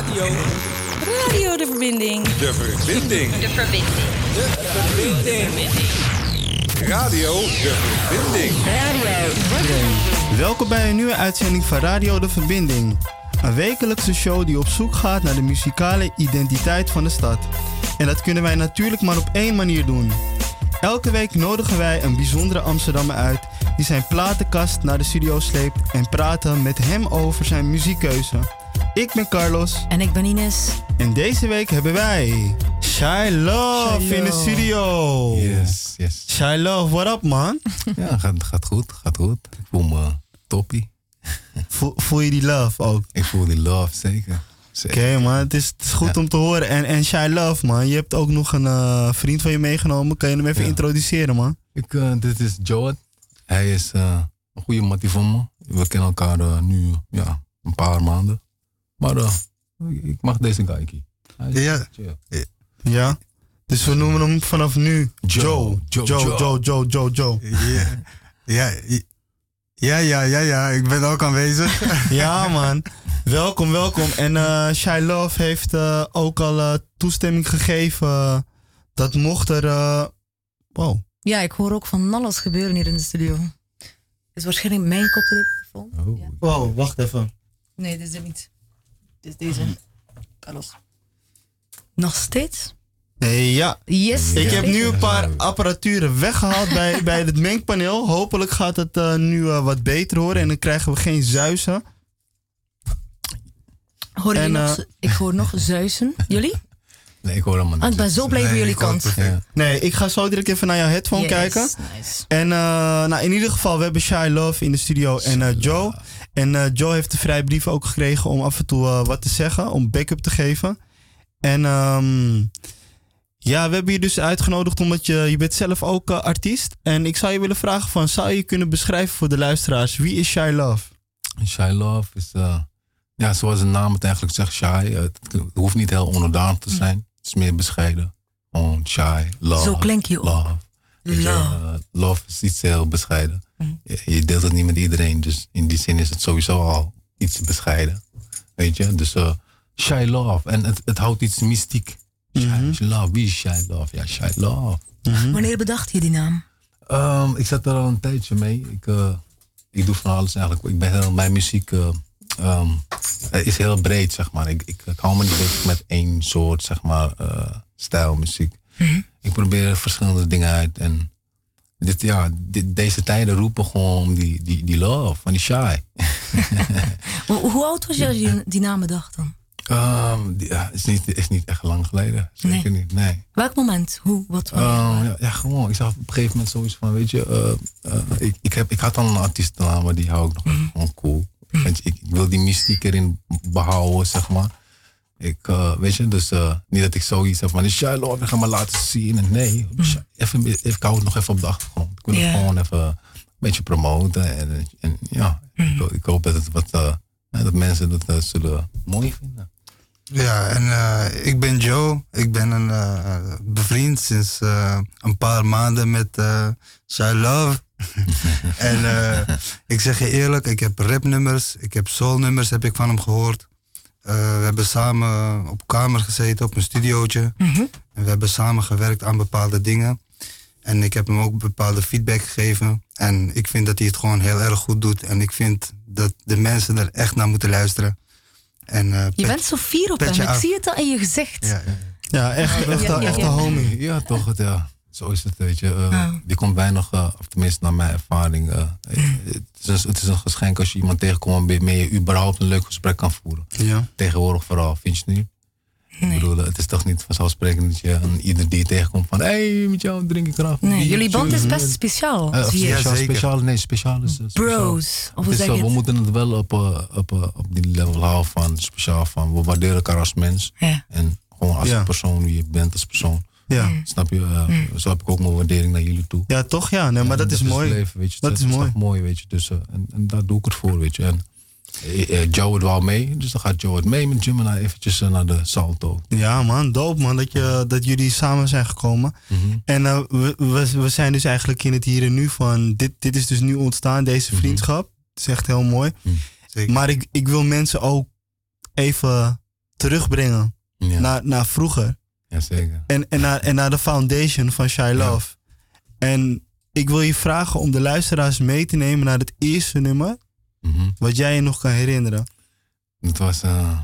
Radio. Radio de verbinding. De verbinding. De verbinding. De verbinding. Radio de verbinding. Welkom bij een nieuwe uitzending van Radio De Verbinding. Een wekelijkse show die op zoek gaat naar de muzikale identiteit van de stad. En dat kunnen wij natuurlijk maar op één manier doen. Elke week nodigen wij een bijzondere Amsterdammer uit die zijn platenkast naar de studio sleept en praten met hem over zijn muziekkeuze. Ik ben Carlos En ik ben Ines. en deze week hebben wij Shy Love Shy in de studio. Yes, yes. Shy Love, what up man? Ja, gaat, gaat goed, gaat goed. Ik voel me toppie. Voel, voel je die love ook? Ik voel die love, zeker. Oké man, het is, het is goed om te horen. En, en Shy Love man, je hebt ook nog een eh, vriend van je meegenomen. Kan je hem even Ja. introduceren man? Ik, eh, dit is Joad. Hij is eh, een goede mattie van me. We kennen elkaar nu ja, een paar maanden. Maar eh, ik mag deze is Ja. Ja. Dus we noemen hem vanaf nu Joe. Joe. Joe, Joe, Joe, Joe. Joe, Joe, Joe. Ja, ja, ja, ja, ja, ja, ik ben ook aanwezig. Ja man, welkom, welkom. En eh Shy Love heeft eh, ook al toestemming gegeven dat mocht er... eh, wow. Ja, ik hoor ook van alles gebeuren hier in de studio. Het is waarschijnlijk mijn koptelefoon. Oh. Ja. Wow, wacht even. Nee, dit is dit niet. Dit is deze. Carlos. Nog steeds? Nee, ja. Yes. Ik heb nu een paar apparaturen weggehaald bij, bij het mengpaneel. Hopelijk gaat het eh, nu eh, wat beter horen en dan krijgen we geen zuizen. Hoor je En, nog, eh, ik hoor nog zuizen. Jullie? Nee, ik hoor hem Ah, ik ben zo blij voor jullie kant. Ja. Nee, ik ga zo direct even naar jouw headphone Yes, kijken. Nice. En eh, nou, in ieder geval, we hebben Shy Love in de studio en eh, Joe. En eh, Joe heeft de vrijbrief ook gekregen om af en toe eh, wat te zeggen, om backup te geven. En ehm, ja, we hebben je dus uitgenodigd omdat je, je bent zelf ook eh, artiest. En ik zou je willen vragen van, zou je kunnen beschrijven voor de luisteraars, wie is Shy Love? Shy Love is, eh, ja, zoals de naam het eigenlijk zegt, shy. het, hoeft niet heel onderdaan te zijn. Het is meer bescheiden. Gewoon shy, love. Zo klink je ook. Love. Je, eh, love is iets heel bescheiden. Je, deelt het niet met iedereen, dus in die zin is het sowieso al iets bescheiden. Weet je, dus eh, shy love. En het, het houdt iets mystiek. Shy, shy love, wie is shy love? Ja, shy love. Wanneer bedacht je die naam? Ehm, ik zat er al een tijdje mee. Ik, eh, ik doe van alles eigenlijk. Ik ben heel, mijn muziek eh, ehm, eh, is heel breed, zeg maar. Ik, ik, ik hou me niet bezig met één soort, zeg maar, eh, stijl muziek. Ik probeer verschillende dingen uit. En dit, ja, dit, deze tijden roepen gewoon die, die, die love, van die shy. Hoe, hoe oud was je als je die naam bedacht dan? Ehm, die- ja, is, niet, is niet echt lang geleden. Zeker Nee. niet, nee. Welk moment? Hoe? Wat? Ehm, ja, ja, gewoon. Ik zag op een gegeven moment zoiets van, weet je, eh, eh, ik, ik, heb, ik had al een artiestennaam, maar die hou ik nog Mhm. gewoon cool. Weet je, ik, ik wil die mystiek erin behouden, zeg maar. Ik, eh, weet je, dus eh, niet dat ik zoiets heb van, Shy Love, ik ga maar laten zien. En nee, Shy- even, even, ik hou het nog even op de achtergrond. Ik wil het Mhm. Ja. gewoon even een beetje promoten. En, en ja, Mhm. ik, ik hoop dat, het wat, eh, dat mensen dat zullen mooi vinden. Ja, en eh, ik ben Joe. Ik ben een eh, bevriend sinds eh, een paar maanden met eh Shy Love. en eh, ik zeg je eerlijk, ik heb rapnummers, ik heb soulnummers heb ik van hem gehoord. Eh, we hebben samen op kamer gezeten, op een studiootje. En we hebben samen gewerkt aan bepaalde dingen. En ik heb hem ook bepaalde feedback gegeven. En ik vind dat hij het gewoon heel erg goed doet. En ik vind dat de mensen er echt naar moeten luisteren. En, eh, je pet- bent zo fier op hem. Ik zie het al in je gezicht. Ja, ja. Ja, echt, echt, Ja, echt homie. Ja, toch. Het, ja. Zo is het, weet je. Eh, Ah. Die komt weinig, eh, of tenminste naar mijn ervaring. eh, het, is een, het is een geschenk als je iemand tegenkomt waarmee je überhaupt een leuk gesprek kan voeren. Ja. Tegenwoordig vooral, vind je het niet? Ik bedoel, het is toch niet vanzelfsprekend dat je een ieder die je tegenkomt van... Hé, hey, met jou drink ik eraf. Nee, jullie band is best speciaal. Je. speciaal, zeker. speciaal, nee, speciaal is... speciaal. Bros. Of hoe Het is we het? moeten het wel op, op, op die level houden van speciaal. Van, we waarderen elkaar als mens. Ja. En gewoon als Ja. persoon, wie je bent als persoon. Ja. Snap je? Eh, Zo heb ik ook mijn waardering naar jullie toe. ja, toch? Ja, nee, maar dat, is mooi. het leven, weet je. Dat is mooi. toch mooi, weet je. Dus, eh, en, en daar doe ik het voor, weet je. En eh, eh, Joe het wel mee, dus dan gaat Joe het mee met Gemini eventjes naar de Salto. Ja, man, dope man dat, je, dat jullie samen zijn gekomen. Mhm. En eh, we, we, we zijn dus eigenlijk in het hier en nu van, dit, dit is dus nu ontstaan, deze Mhm. vriendschap. Het is echt heel mooi. Zeker. Maar ik, ik wil mensen ook even terugbrengen Ja, naar, naar vroeger. Ja zeker. En, en, naar, en naar de foundation van Shy Love. En ik wil je vragen om de luisteraars mee te nemen naar het eerste nummer. Mhm. Wat jij je nog kan herinneren. Het was eh,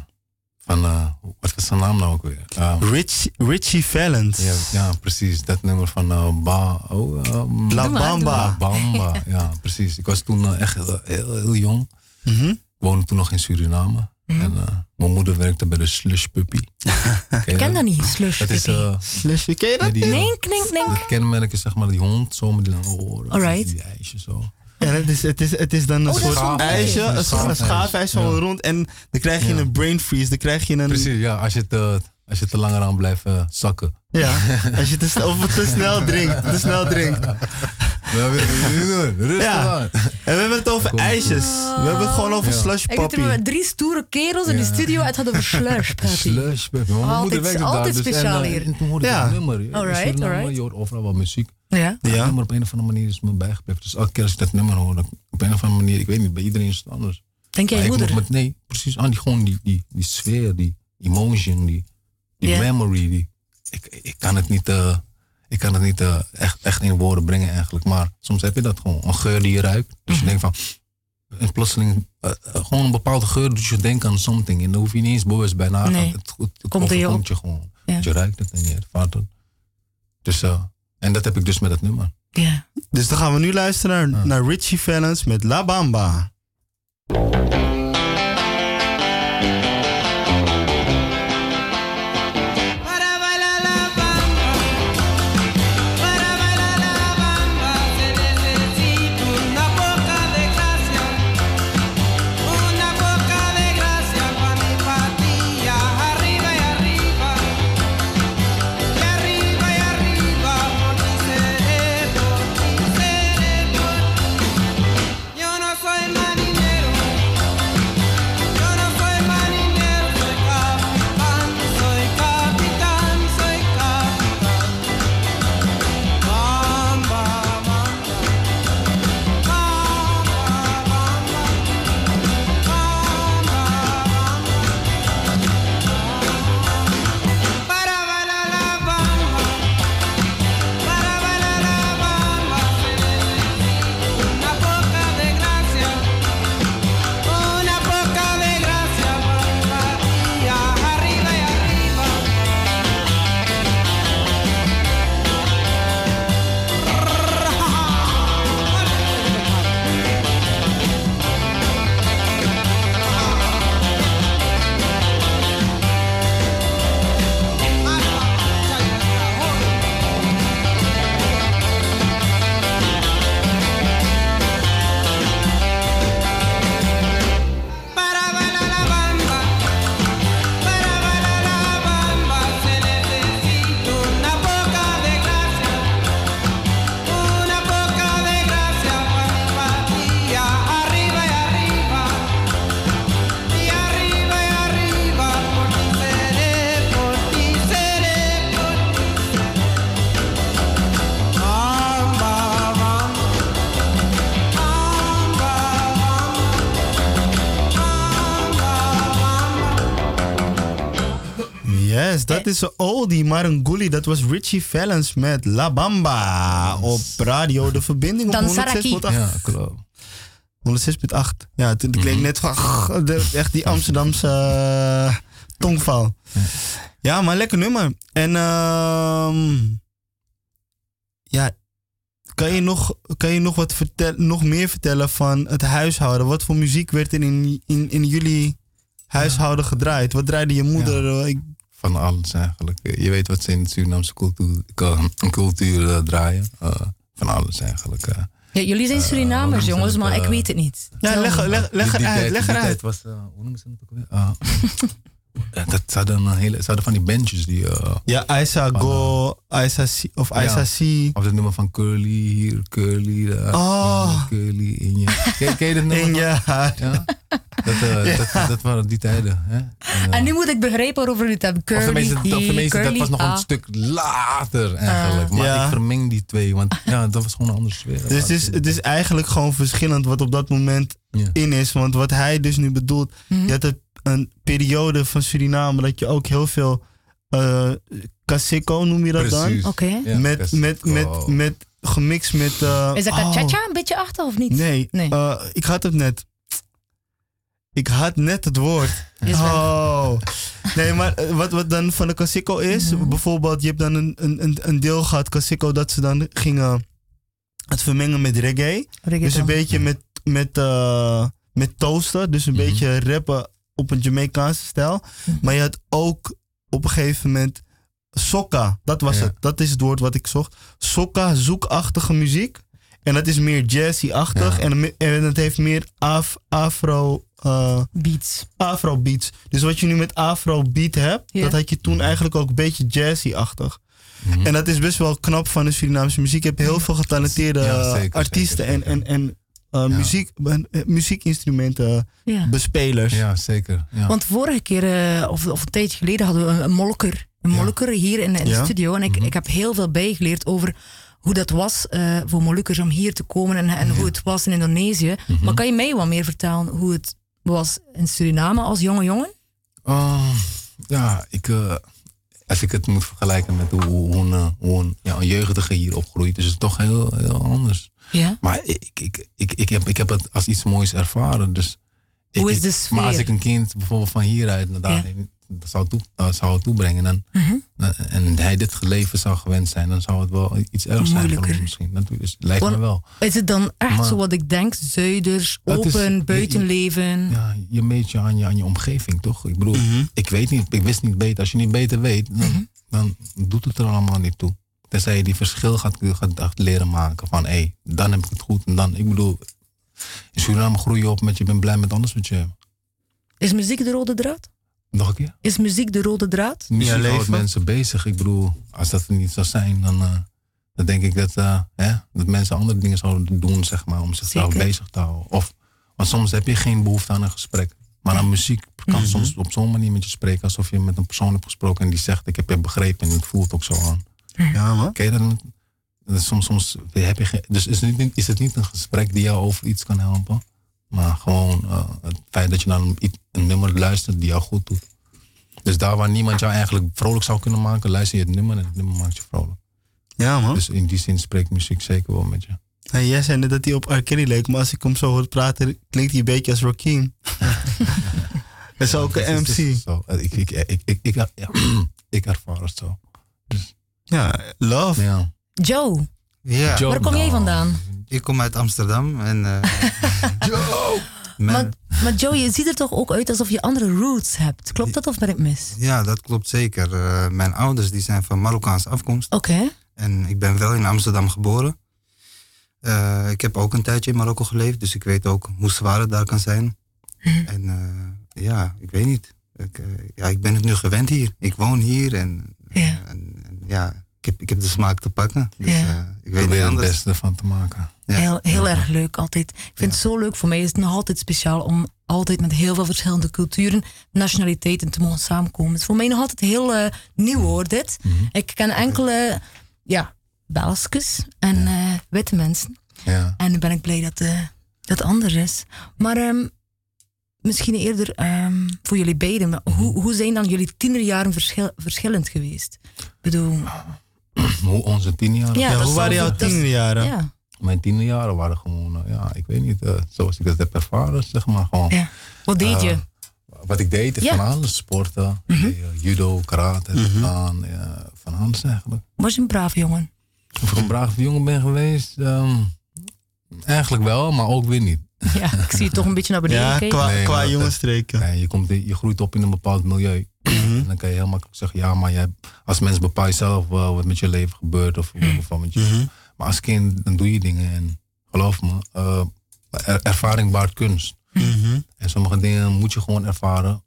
van, eh, wat was zijn naam nou ook weer? Eh, Rich, Richie Valens. ja, ja, precies. Dat nummer van eh, Ba. Oh, ehm, La maar, doe Bamba. Bamba. ja, precies. Ik was toen echt heel, heel, heel jong. Mhm. Ik woonde toen nog in Suriname. En eh, mijn moeder werkte bij de Slush Puppy. Ik ken dat niet, slush. Dat is eh, Slushie, ken je dat? die, eh, Nee, knink, knink. Het kenmerk is zeg maar die hond zo met die lange oren. Alright. Die ijsjes zo. Ja, het is, het is, het is dan een Oh, soort zo'n ijsje, een, scha- een schaafijs zo Ja. rond. En dan krijg je Ja. een brain freeze. Dan krijg je een... Precies, ja. Als je te, als je te langer aan blijft eh, zakken. Ja, als je te, snel- of te snel drinkt. Te snel drinkt. Dat wil je niet doen. Rustig Ja. aan. En we hebben het over ijsjes. We hebben het gewoon over Ja. slush Ik zit hier poppy. met drie stoere kerels in de studio en het had over slush, papi. Slush, Mijn Altijd- moeder daar. Dus, speciaal en, eh, hier. En ik Ja. nummer. Je- Alright, alright. Je hoort overal wat muziek. Ja. Ja. Nummer op een of andere manier is me bijgebleven. Dus elke keer als ik dat nummer hoor, dan op een of andere manier, ik weet niet, bij iedereen is het anders. Denk jij Maar je ik moeder? met, nee, precies aan die, gewoon die, die, die sfeer, die emotion, die, die memory. Die, ik, ik kan het niet, eh, ik kan het niet eh, echt, echt in woorden brengen eigenlijk. Maar soms heb je dat gewoon, een geur die je ruikt. Dus Mhm. je denkt van, en plotseling, eh, eh, gewoon een bepaalde geur, dus je denkt aan something. En daar hoef je niet eens bewust bij na te Nee. gaan. Het, het, het Komt je je gewoon. Ja. Je ruikt het en je ervaart het. Dus, eh, en dat heb ik dus met het nummer. Ja. Dus dan gaan we nu luisteren naar, naar Richie Valens met La Bamba. Oldie, maar een goelie. Dat was Richie Valens met La Bamba op radio De Verbinding op Dan Saraki. 106.8. Ja, klopt. 106.8. Ja, het het klinkt net van echt die Amsterdamse eh, tongval. Ja, maar lekker nummer. En ehm ja, kan je nog, kan je nog wat vertellen, nog meer vertellen van het huishouden? Wat voor muziek werd er in, in, in jullie huishouden gedraaid? Wat draaide je moeder? Ik, Van alles eigenlijk. Je weet wat ze in de Surinaamse cultuur, cultuur eh, draaien. Eh, van alles eigenlijk. eh. Ja, jullie zijn Surinamers, jongens, maar ik het, weet het niet. ja, leg, leg, leg leg die eruit. tijd was, eh, hoe noemen ze het ook? Ah. Eh, dat, ze, hadden een hele, ze hadden van die bandjes die... eh, Ja, Isa Go, Isa C, of Ja. Isa C. Of het nummer van Curly hier, Curly daar. Oh. Curly in je. Ken, ken je dat nummer? In je haar. Ja? Dat, eh, dat, dat waren die tijden. Hè? En, eh, En nu moet ik begrijpen waarover jullie het hebben. of Curly, of hier, tenminste, dat curly, was nog ah. een stuk later eigenlijk. maar Ja. ik vermeng die twee, want ja, dat was gewoon een andere sfeer. Dus het is, het is eigenlijk gewoon verschillend wat op dat moment Ja. in is. Want wat hij dus nu bedoelt, je had het een periode van Suriname dat je ook heel veel eh Kaseko noem je dat Precies. Oké. Ja, dan? Met, Kaseko. met, met, met gemixt met. eh, Is dat oh, Kachacha een beetje achter of niet? Nee, Nee. eh, ik had het net. Ik had net het woord. Oh. Nee, maar wat, wat dan van de Kasiko is, Mhm. bijvoorbeeld, je hebt dan een, een, een- een deel gehad, Kasiko, dat ze dan gingen het vermengen met reggae. Dus een beetje met, met, eh, met toasten, dus een Mhm. beetje rappen op een Jamaicaanse stijl. Mhm. Maar je had ook op een gegeven moment sokka, dat was Ja. het. Dat is het woord wat ik zocht. Sokka, zoekachtige muziek. En dat is meer jazzy-achtig. Ja. En, en het heeft meer af, afro, eh, Beats. afro beats. Dus wat je nu met afro beat hebt, dat had je toen eigenlijk ook een beetje jazzy-achtig. Mhm. En dat is best wel knap van de Surinaamse muziek. Je hebt heel veel getalenteerde Ja, zeker, artiesten zeker, zeker. en, en, en eh, muziek, eh, muziekinstrumenten Ja. bespelers. Ja, zeker. Ja. Want vorige keer, eh, of, of een tijdje geleden, hadden we een, een molker. Een Ja. molker hier in, in de Ja. studio. En ik, Mhm. ik heb heel veel bijgeleerd over hoe dat was eh, voor Molukkers om hier te komen en, en hoe het was in Indonesië. Mhm. Maar kan je mij wat meer vertellen hoe het was in Suriname als jonge jongen? Oh, ja, ik, als ik het moet vergelijken met hoe, hoe, ja, een jeugdige hier opgroeit, is het toch heel, heel anders. Ja. Maar ik, ik, ik, ik, heb, ik heb het als iets moois ervaren. Dus ik- Hoe is de sfeer? Maar als ik een kind bijvoorbeeld van hieruit naar dat zou, toe, dat zou toebrengen Mhm. dan- en hij dit leven zou gewend zijn, dan zou het wel iets ergs zijn voor hem misschien. Dat is, lijkt me wel. Is het dan echt Maar- zo wat ik denk? Zuiders, is- open, je- buitenleven. Ja, je meet je aan je, aan je omgeving, toch? Ik bedoel, Mhm. ik weet niet, ik wist niet beter. Als je niet beter weet, dan, Mhm. dan doet het er allemaal niet toe. Tenzij je die verschil gaat, gaat, leren maken van, hé, hey, dan heb ik het goed. En dan, ik bedoel, in Suriname groei je op met je bent blij met alles wat je hebt. Is muziek de rode draad? Nog een keer? Is muziek de rode draad? Muziek houdt leven. mensen bezig. Ik bedoel, als dat er niet zou zijn, dan, eh, dan denk ik dat, eh, hè, dat mensen andere dingen zouden doen, zeg maar, om zichzelf Zeker. bezig te houden. Of, want soms heb je geen behoefte aan een gesprek. Maar aan muziek kan Mhm. soms op zo'n manier met je spreken, alsof je met een persoon hebt gesproken en die zegt, ik heb je begrepen en het voelt ook zo aan. Ja, man. Dat? Dat is Soms, soms heb je geen, dus is het, niet, is het niet een gesprek die jou over iets kan helpen, maar gewoon eh, het feit dat je naar een, een nummer luistert die jou goed doet. Dus daar waar niemand jou eigenlijk vrolijk zou kunnen maken, luister je het nummer en het nummer maakt je vrolijk. Ja, man. Dus in die zin spreekt muziek zeker wel met je. Hey, jij zei net dat hij op R. Kelly leek, maar als ik hem zo hoor praten, klinkt hij een beetje als Rakim. Hij is ook een MC. zo. Ik, ik, ik, ik, ik, ja, ik ervaar het zo. Ja, love. Ja. Joe, Ja, Joe, waar kom jij vandaan? ik kom uit Amsterdam en... eh, mijn- Maar, maar Joe, je ziet er toch ook uit alsof je andere roots hebt. Klopt dat of ben ik mis? ja, dat klopt zeker. Eh, mijn ouders die zijn van Marokkaanse afkomst. Oké. En ik ben wel in Amsterdam geboren. Eh, ik heb ook een tijdje in Marokko geleefd, dus ik weet ook hoe zwaar het daar kan zijn. En eh, ja, ik weet niet. Ik, ja, ik ben het nu gewend hier. Ik woon hier en, Ja. en, en ja, ik heb, ik heb de smaak te pakken. Dus Ja. eh, ik weet niet Probeer het beste van te maken. Ja. Heel, heel erg leuk altijd. Ik vind het zo leuk. Voor mij is het nog altijd speciaal om altijd met heel veel verschillende culturen, nationaliteiten te mogen samenkomen. Het is voor mij nog altijd heel eh, nieuw hoor, dit. Mhm. Ik ken enkele, ja, Belgisches en eh, witte mensen. Ja. En nu ben ik blij dat eh, dat anders is. Maar ehm, misschien eerder ehm, voor jullie beiden. maar hoe, hoe zijn dan jullie tienerjaren verschil, verschillend geweest? Ik bedoel, Hoe onze tien jaar. Ja, hoe waren jouw dat is- tienerjaren? ja. Mijn tienerjaren waren gewoon, eh, ja, ik weet niet, eh, zoals ik dat heb ervaren, zeg maar. Gewoon, ja. Wat deed je? Eh, wat ik deed, is Ja. van alles. Sporten, eh, judo, karate, aan, ja, van alles eigenlijk. Was je een braaf jongen? Of ik een brave jongen ben geweest, ehm, eigenlijk wel, maar ook weer niet. Ja, ik zie je toch een beetje naar beneden Ja, kijken. qua, Nee, qua jongensstreken. Nee, je, komt, je groeit op in een bepaald milieu. En dan kan je heel makkelijk zeggen, ja, maar jij, als mens bepaal je zelf wel wat met je leven gebeurt. Of, of wat met je, Maar als kind, dan doe je dingen. En geloof me, eh, er- ervaring baart kunst. Mhm. En sommige dingen moet je gewoon ervaren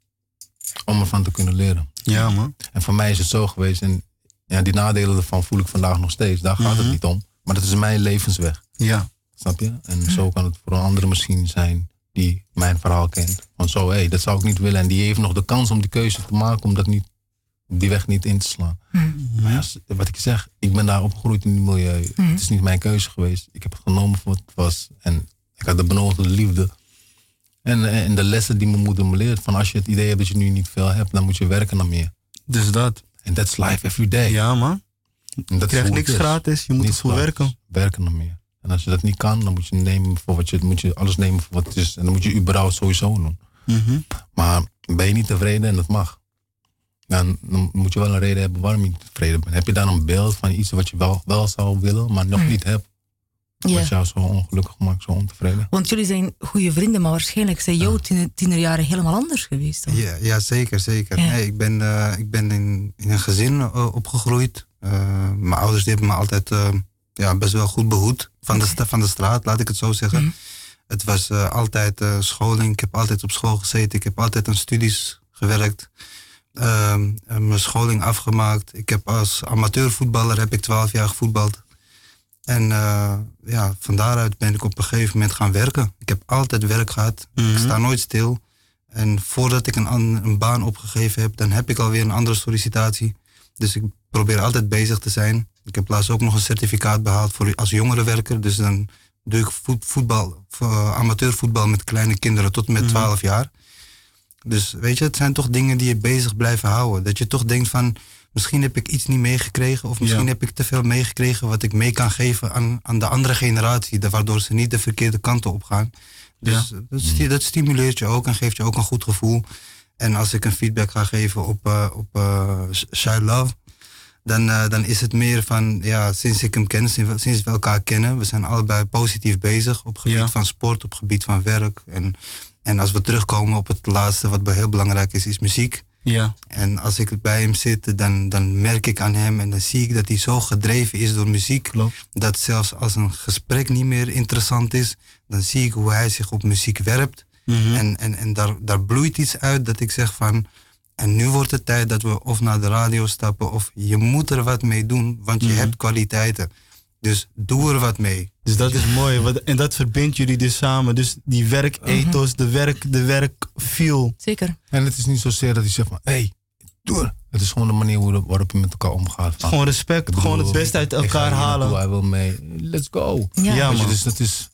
om ervan te kunnen leren. Ja, man. En voor mij is het zo geweest. En ja, die nadelen ervan voel ik vandaag nog steeds. Daar gaat het Mhm. niet om. Maar dat is mijn levensweg. Ja. Snap je? En zo kan het voor een andere misschien zijn die mijn verhaal kent. Van zo, hé, dat zou ik niet willen. En die heeft nog de kans om die keuze te maken om dat niet, die weg niet in te slaan. Maar ja, wat ik zeg, ik ben daar opgegroeid in die milieu. Het is niet mijn keuze geweest. Ik heb het genomen voor wat het was. En ik had de benodigde liefde. En, eh, en de lessen die mijn moeder me leert. Van als je het idee hebt dat je nu niet veel hebt, dan moet je werken naar meer. Dus dat. En that's life every day. Ja, man. Je krijgt niks gratis. Je moet ervoor gratis. werken. Werken naar meer. En als je dat niet kan, dan moet je nemen voor wat je, moet je alles nemen voor wat het is. En dan moet je überhaupt sowieso doen. Mhm. Maar ben je niet tevreden en dat mag. Dan, dan moet je wel een reden hebben waarom je niet tevreden bent. Heb je dan een beeld van iets wat je wel, wel zou willen, maar nog niet hebt? Ja. Wat jou zo ongelukkig maakt, zo ontevreden? Want jullie zijn goede vrienden, maar waarschijnlijk zijn jouw tiener- tienerjaren helemaal anders geweest. Dan. Ja, ja zeker, zeker. Ja. Nee, ik ben, eh, ik ben in, in een gezin eh, opgegroeid. Eh, mijn ouders die hebben me altijd ja, best wel goed behoed. Van, de, van de straat, laat ik het zo zeggen. Mhm. Het was eh, altijd eh, scholing. Ik heb altijd op school gezeten. Ik heb altijd aan studies gewerkt. Eh, mijn scholing afgemaakt. Ik heb als amateurvoetballer heb ik 12 jaar gevoetbald. En eh, ja, van daaruit ben ik op een gegeven moment gaan werken. Ik heb altijd werk gehad. Ik sta nooit stil. En voordat ik een, een baan opgegeven heb, dan heb ik alweer een andere sollicitatie. Dus ik probeer altijd bezig te zijn. Ik heb laatst ook nog een certificaat behaald voor, als jongerenwerker. Dus dan doe ik voet- voetbal, eh, amateurvoetbal met kleine kinderen tot en met 12 jaar. Dus weet je, het zijn toch dingen die je bezig blijven houden. Dat je toch denkt van, misschien heb ik iets niet meegekregen. Of misschien Ja. heb ik te veel meegekregen wat ik mee kan geven aan, aan de andere generatie. Waardoor ze niet de verkeerde kanten op gaan. Dus dat, sti- dat stimuleert je ook en geeft je ook een goed gevoel. En als ik een feedback ga geven op, eh op eh, Shy Love, dan, eh, dan is het meer van, ja, sinds ik hem ken, sinds, sinds we elkaar kennen, we zijn allebei positief bezig op gebied Ja. van sport, op gebied van werk. En, en als we terugkomen op het laatste, wat heel belangrijk is, is muziek. Ja. En als ik bij hem zit, dan, dan merk ik aan hem en dan zie ik dat hij zo gedreven is door muziek. Klopt. Dat zelfs als een gesprek niet meer interessant is, dan zie ik hoe hij zich op muziek werpt. Mhm. En, en, en daar, daar bloeit iets uit dat ik zeg van. En nu wordt het tijd dat we of naar de radio stappen of je moet er wat mee doen, want je Mhm. hebt kwaliteiten. Dus doe er wat mee. Dus dat is mooi. Wat- En dat verbindt jullie dus samen. Dus die werkethos, de werk, de werkfeel. Zeker. En het is niet zozeer dat hij zegt van, hé, hey, doe het. Het is gewoon de manier waarop je met elkaar omgaat. Van, Gewoon respect. bedoel, gewoon het beste uit ik ga elkaar halen. Hij wil mee. Let's go. Ja. Ja, je, man. dus dat is,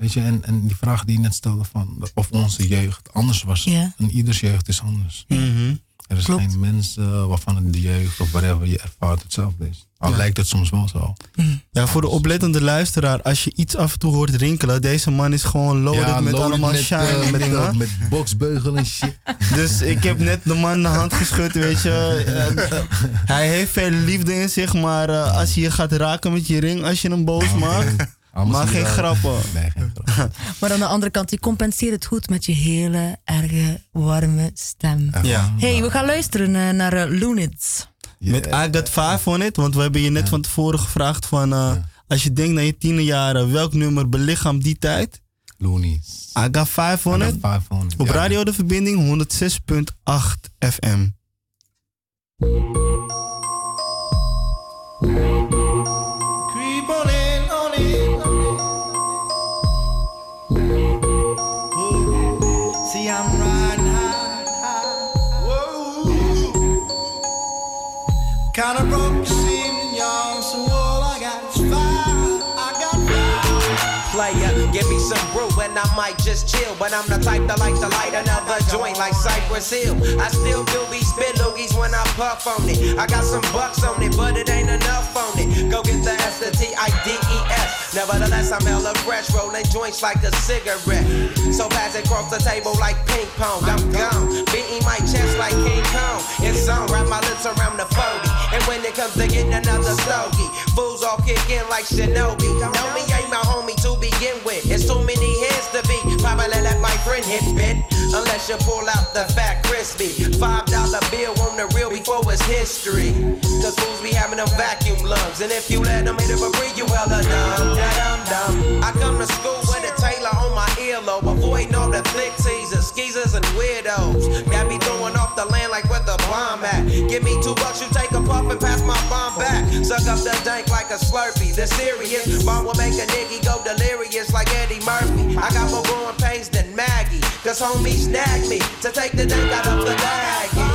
weet je, en, en die vraag die je net stelde van of onze jeugd anders was. Ja. En ieders jeugd is anders. Mhm. Er is Klopt. geen mens waarvan het de jeugd of whatever je ervaart hetzelfde is. Al lijkt het soms wel zo. Ja, voor de oplettende luisteraar, als je iets af en toe hoort rinkelen, deze man is gewoon loaded met loaded allemaal met, shine eh, met, dingen. eh, met boxbeugel en shit. Dus ik heb net de man de hand geschud, weet je. Eh, hij heeft veel liefde in zich, maar eh, als je je gaat raken met je ring, als je hem boos maakt, Anders maar geen grappen. Nee, geen grappen. Maar aan de andere kant, je compenseert het goed met je hele erge, warme stem. Ja. hey, we gaan luisteren eh, naar eh, Loonits. Met I Got Five on It, want we hebben je net van tevoren gevraagd van, eh, als je denkt naar je tienerjaren, welk nummer belichaamt die tijd? Loonies. I Got Five on It. Five on it. Op Ja. Radio De Verbinding 106.8 FM. kind of I might just chill. But I'm the type that like to light another joint like Cypress Hill. I still do be spit loogies when I puff on it. I got some bucks on it, but it ain't enough on it. Go get the S, the T, I, D, E, S. Nevertheless, I'm hella fresh, rolling joints like a cigarette. So pass it across the table like ping pong. I'm gone, beating my chest like King Kong. It's on, wrap my lips around the 40. And when it comes to getting another stogie, fools all kick in like Shinobi. Know me ain't my homie to begin with. It's too many heads to be. Probably let my friend hit bit. Unless you pull out the fat crispy. Five dollar bill on the real before it's history. Cause fools be having them vacuum lungs. And if you let them hit it for free, you hella dumb. Dum dum. I come to school with a Taylor on my earlobe. Avoiding all the flick teasers, skeezers, and weirdos. Got me throwing off the land like where the bomb at. Give me two bucks, you take a puff and pass my bomb back. Suck up the dank like a slurpee. The serious bomb will make a nigga go delirious like Eddie Murphy. I got more growing pains than Maggie. Cause homies snagged me to take the dank out of the bag.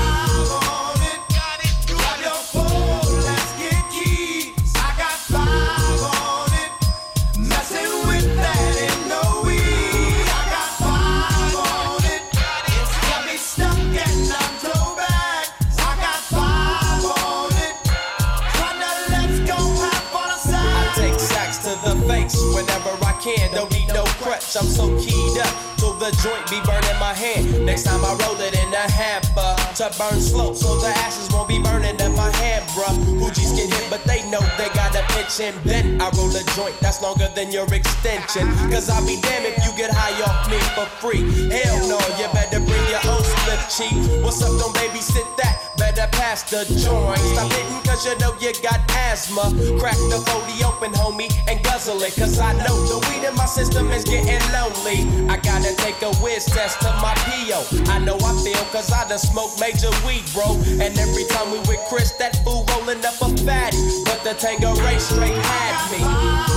I'm so keyed up. Till the joint be burning my hand. Next time I roll it in a hamper to burn slow, so the ashes won't be burning in my hand, bruh. Hoogies get hit, but they know they got a pitch and then I roll a joint that's longer than your extension. Cause I'll be damned if you get high off me for free. Hell no, you better bring your own cheek. What's up, don't babysit that? Better pass the joint. Stop hitting cause you know you got asthma. Crack the 40 open, homie, and guzzle it. Cause I know the weed in my system is getting lonely. I gotta take a whiz test to my PO. I know I feel cause I done smoked major weed, bro. And every time we with Chris, that fool rolling up a fatty. But the Tango Ray straight had me.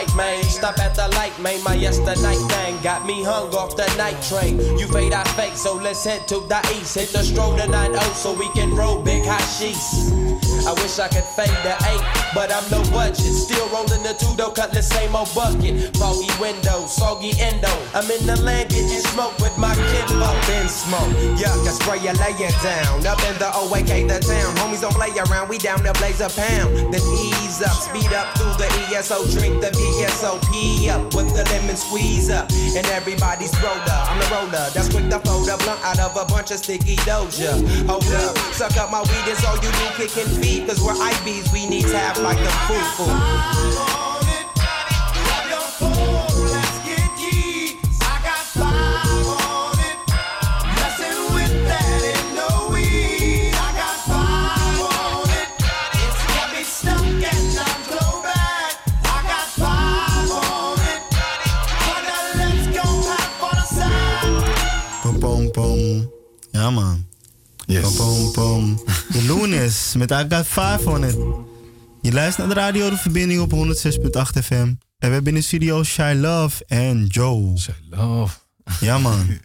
Right, man. Stop at the light, man. My yesterday thing got me hung off the night train. You fade, I fake, so let's head to the east. Hit the stroll to 9 so we can roll big hot sheets. I wish I could fade the eight, but I'm no budget. Still rolling the two though, cut the same old bucket. Foggy window, soggy endo. I'm in the land getting smoke with my kid up in smoke. Yuck, I spray you, lay down. Up in the OAK, the town. Homies don't play around, we down to blaze a pound. Then ease up, speed up through the ESO. Drink the VSOP up with the lemon squeeze up. And everybody's roller. I'm the roller that's quick to fold a blunt out of a bunch of sticky doja. Hold up, suck up my weed, is all you do, kicking feet. Cause we're IBs, we need tap like the foo-foo. Pom pom pom. Ja man. Yes. Pom pom. De Lunis met I Got Five on it. Je luistert naar de radio De Verbinding op 106.8 FM. En we hebben in de studio Shy Love en Joe. Say love. Ja man.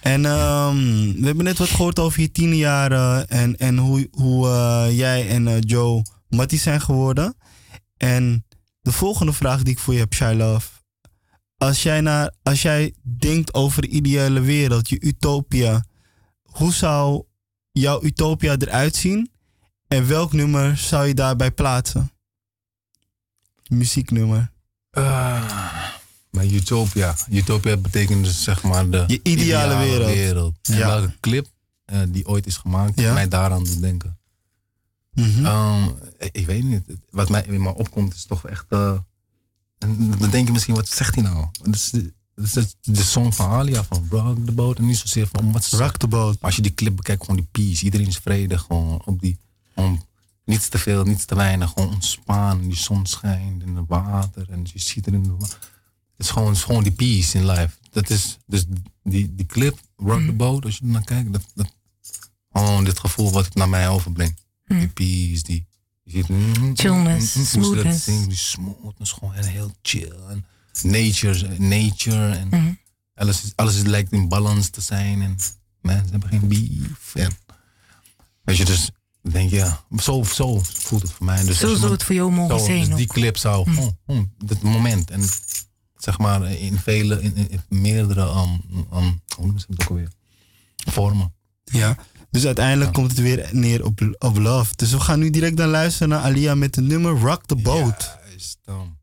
En ehm, we hebben net wat gehoord over je tienerjaren en, en hoe, hoe eh, jij en eh, Joe matties zijn geworden. En de volgende vraag die ik voor je heb, Shy Love. Als jij, naar, als jij denkt over de ideale wereld, je utopia, hoe zou jouw utopia eruit zien? En welk nummer zou je daarbij plaatsen? Muzieknummer. Ah, maar Utopia. Utopia betekent dus zeg maar de Je ideale wereld. En Ja. welke clip eh, die ooit is gemaakt, Ja. mij daaraan doet denken. Mhm. Ehm, ik, weet niet. Wat mij in me opkomt is toch echt... eh, en dan denk je misschien, wat zegt hij nou? Dat is de, is de, song van Alia, van Rock the Boat. En niet zozeer van wat Rock the boat. Maar als je die clip bekijkt, gewoon die peace. Iedereen is vredig. Gewoon op die. Gewoon niets te veel, niets te weinig. Gewoon ontspannen. Die zon schijnt in het water. En je ziet er in de Het is gewoon, het is gewoon die peace in life. Dat is dus die, die clip, Rock the Boat, als je er naar kijkt. Dat, dat, gewoon dit gevoel wat het naar mij overbrengt. Die peace, die. Je ziet, mm, Chillness, mm, mm, hoe ze dat smoothness. Die smoothness, gewoon en heel chill. En nature, nature. En alles, is, alles is, lijkt in balans te zijn. En mensen hebben geen beef. En, weet je, dus ik denk ja, zo, zo voelt het voor mij. Dus Zo zou het voor jou mogen zo, zijn Dus die clip zou, oh, oh, dit moment. En zeg maar in vele, in, in, in meerdere, um, um, hoe noemen ze het ook alweer? Vormen. Ja. Dus uiteindelijk komt het weer neer op, op love. Dus we gaan nu direct dan luisteren naar Alia met de nummer Rock the Boat. Ooh.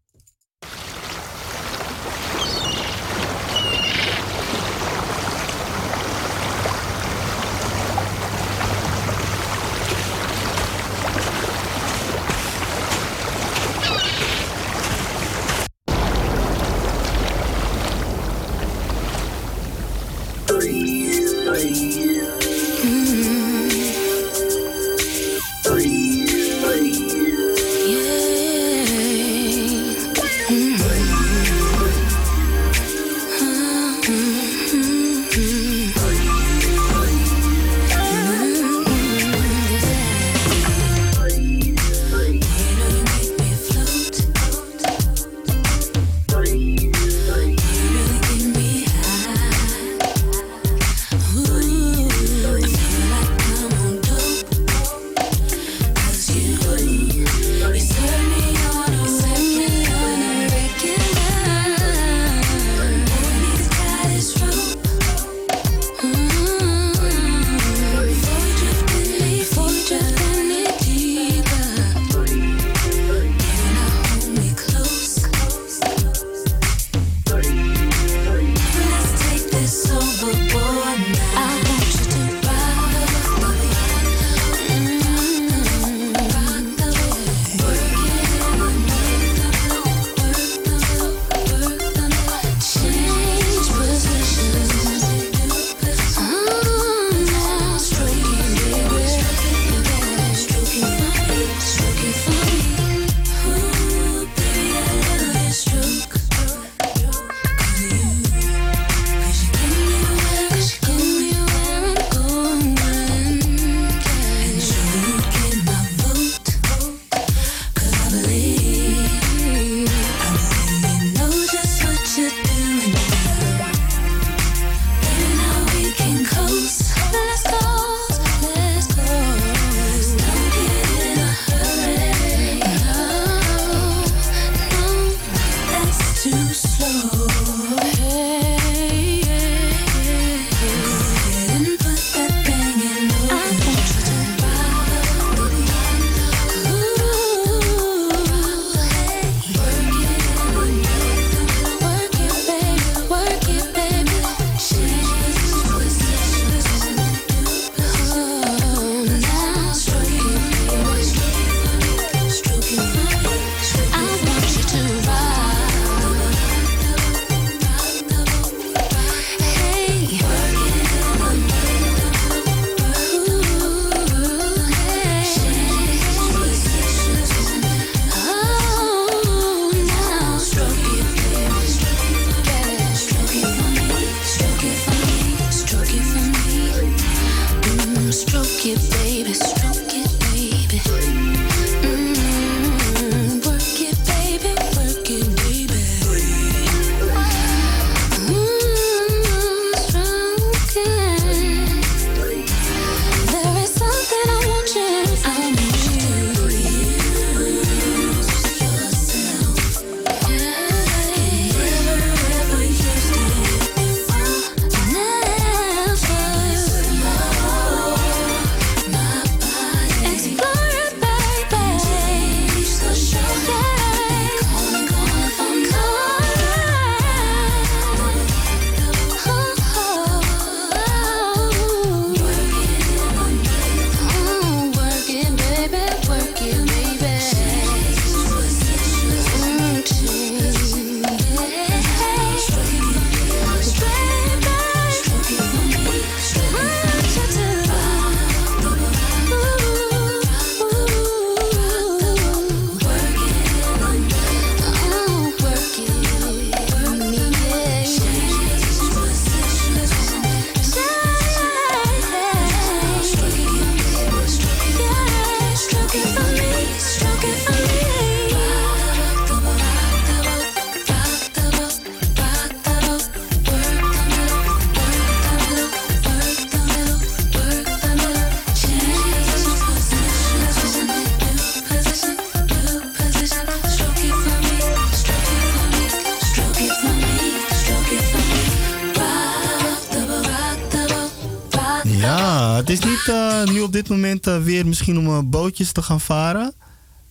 Op dit moment eh, weer misschien om eh, bootjes te gaan varen.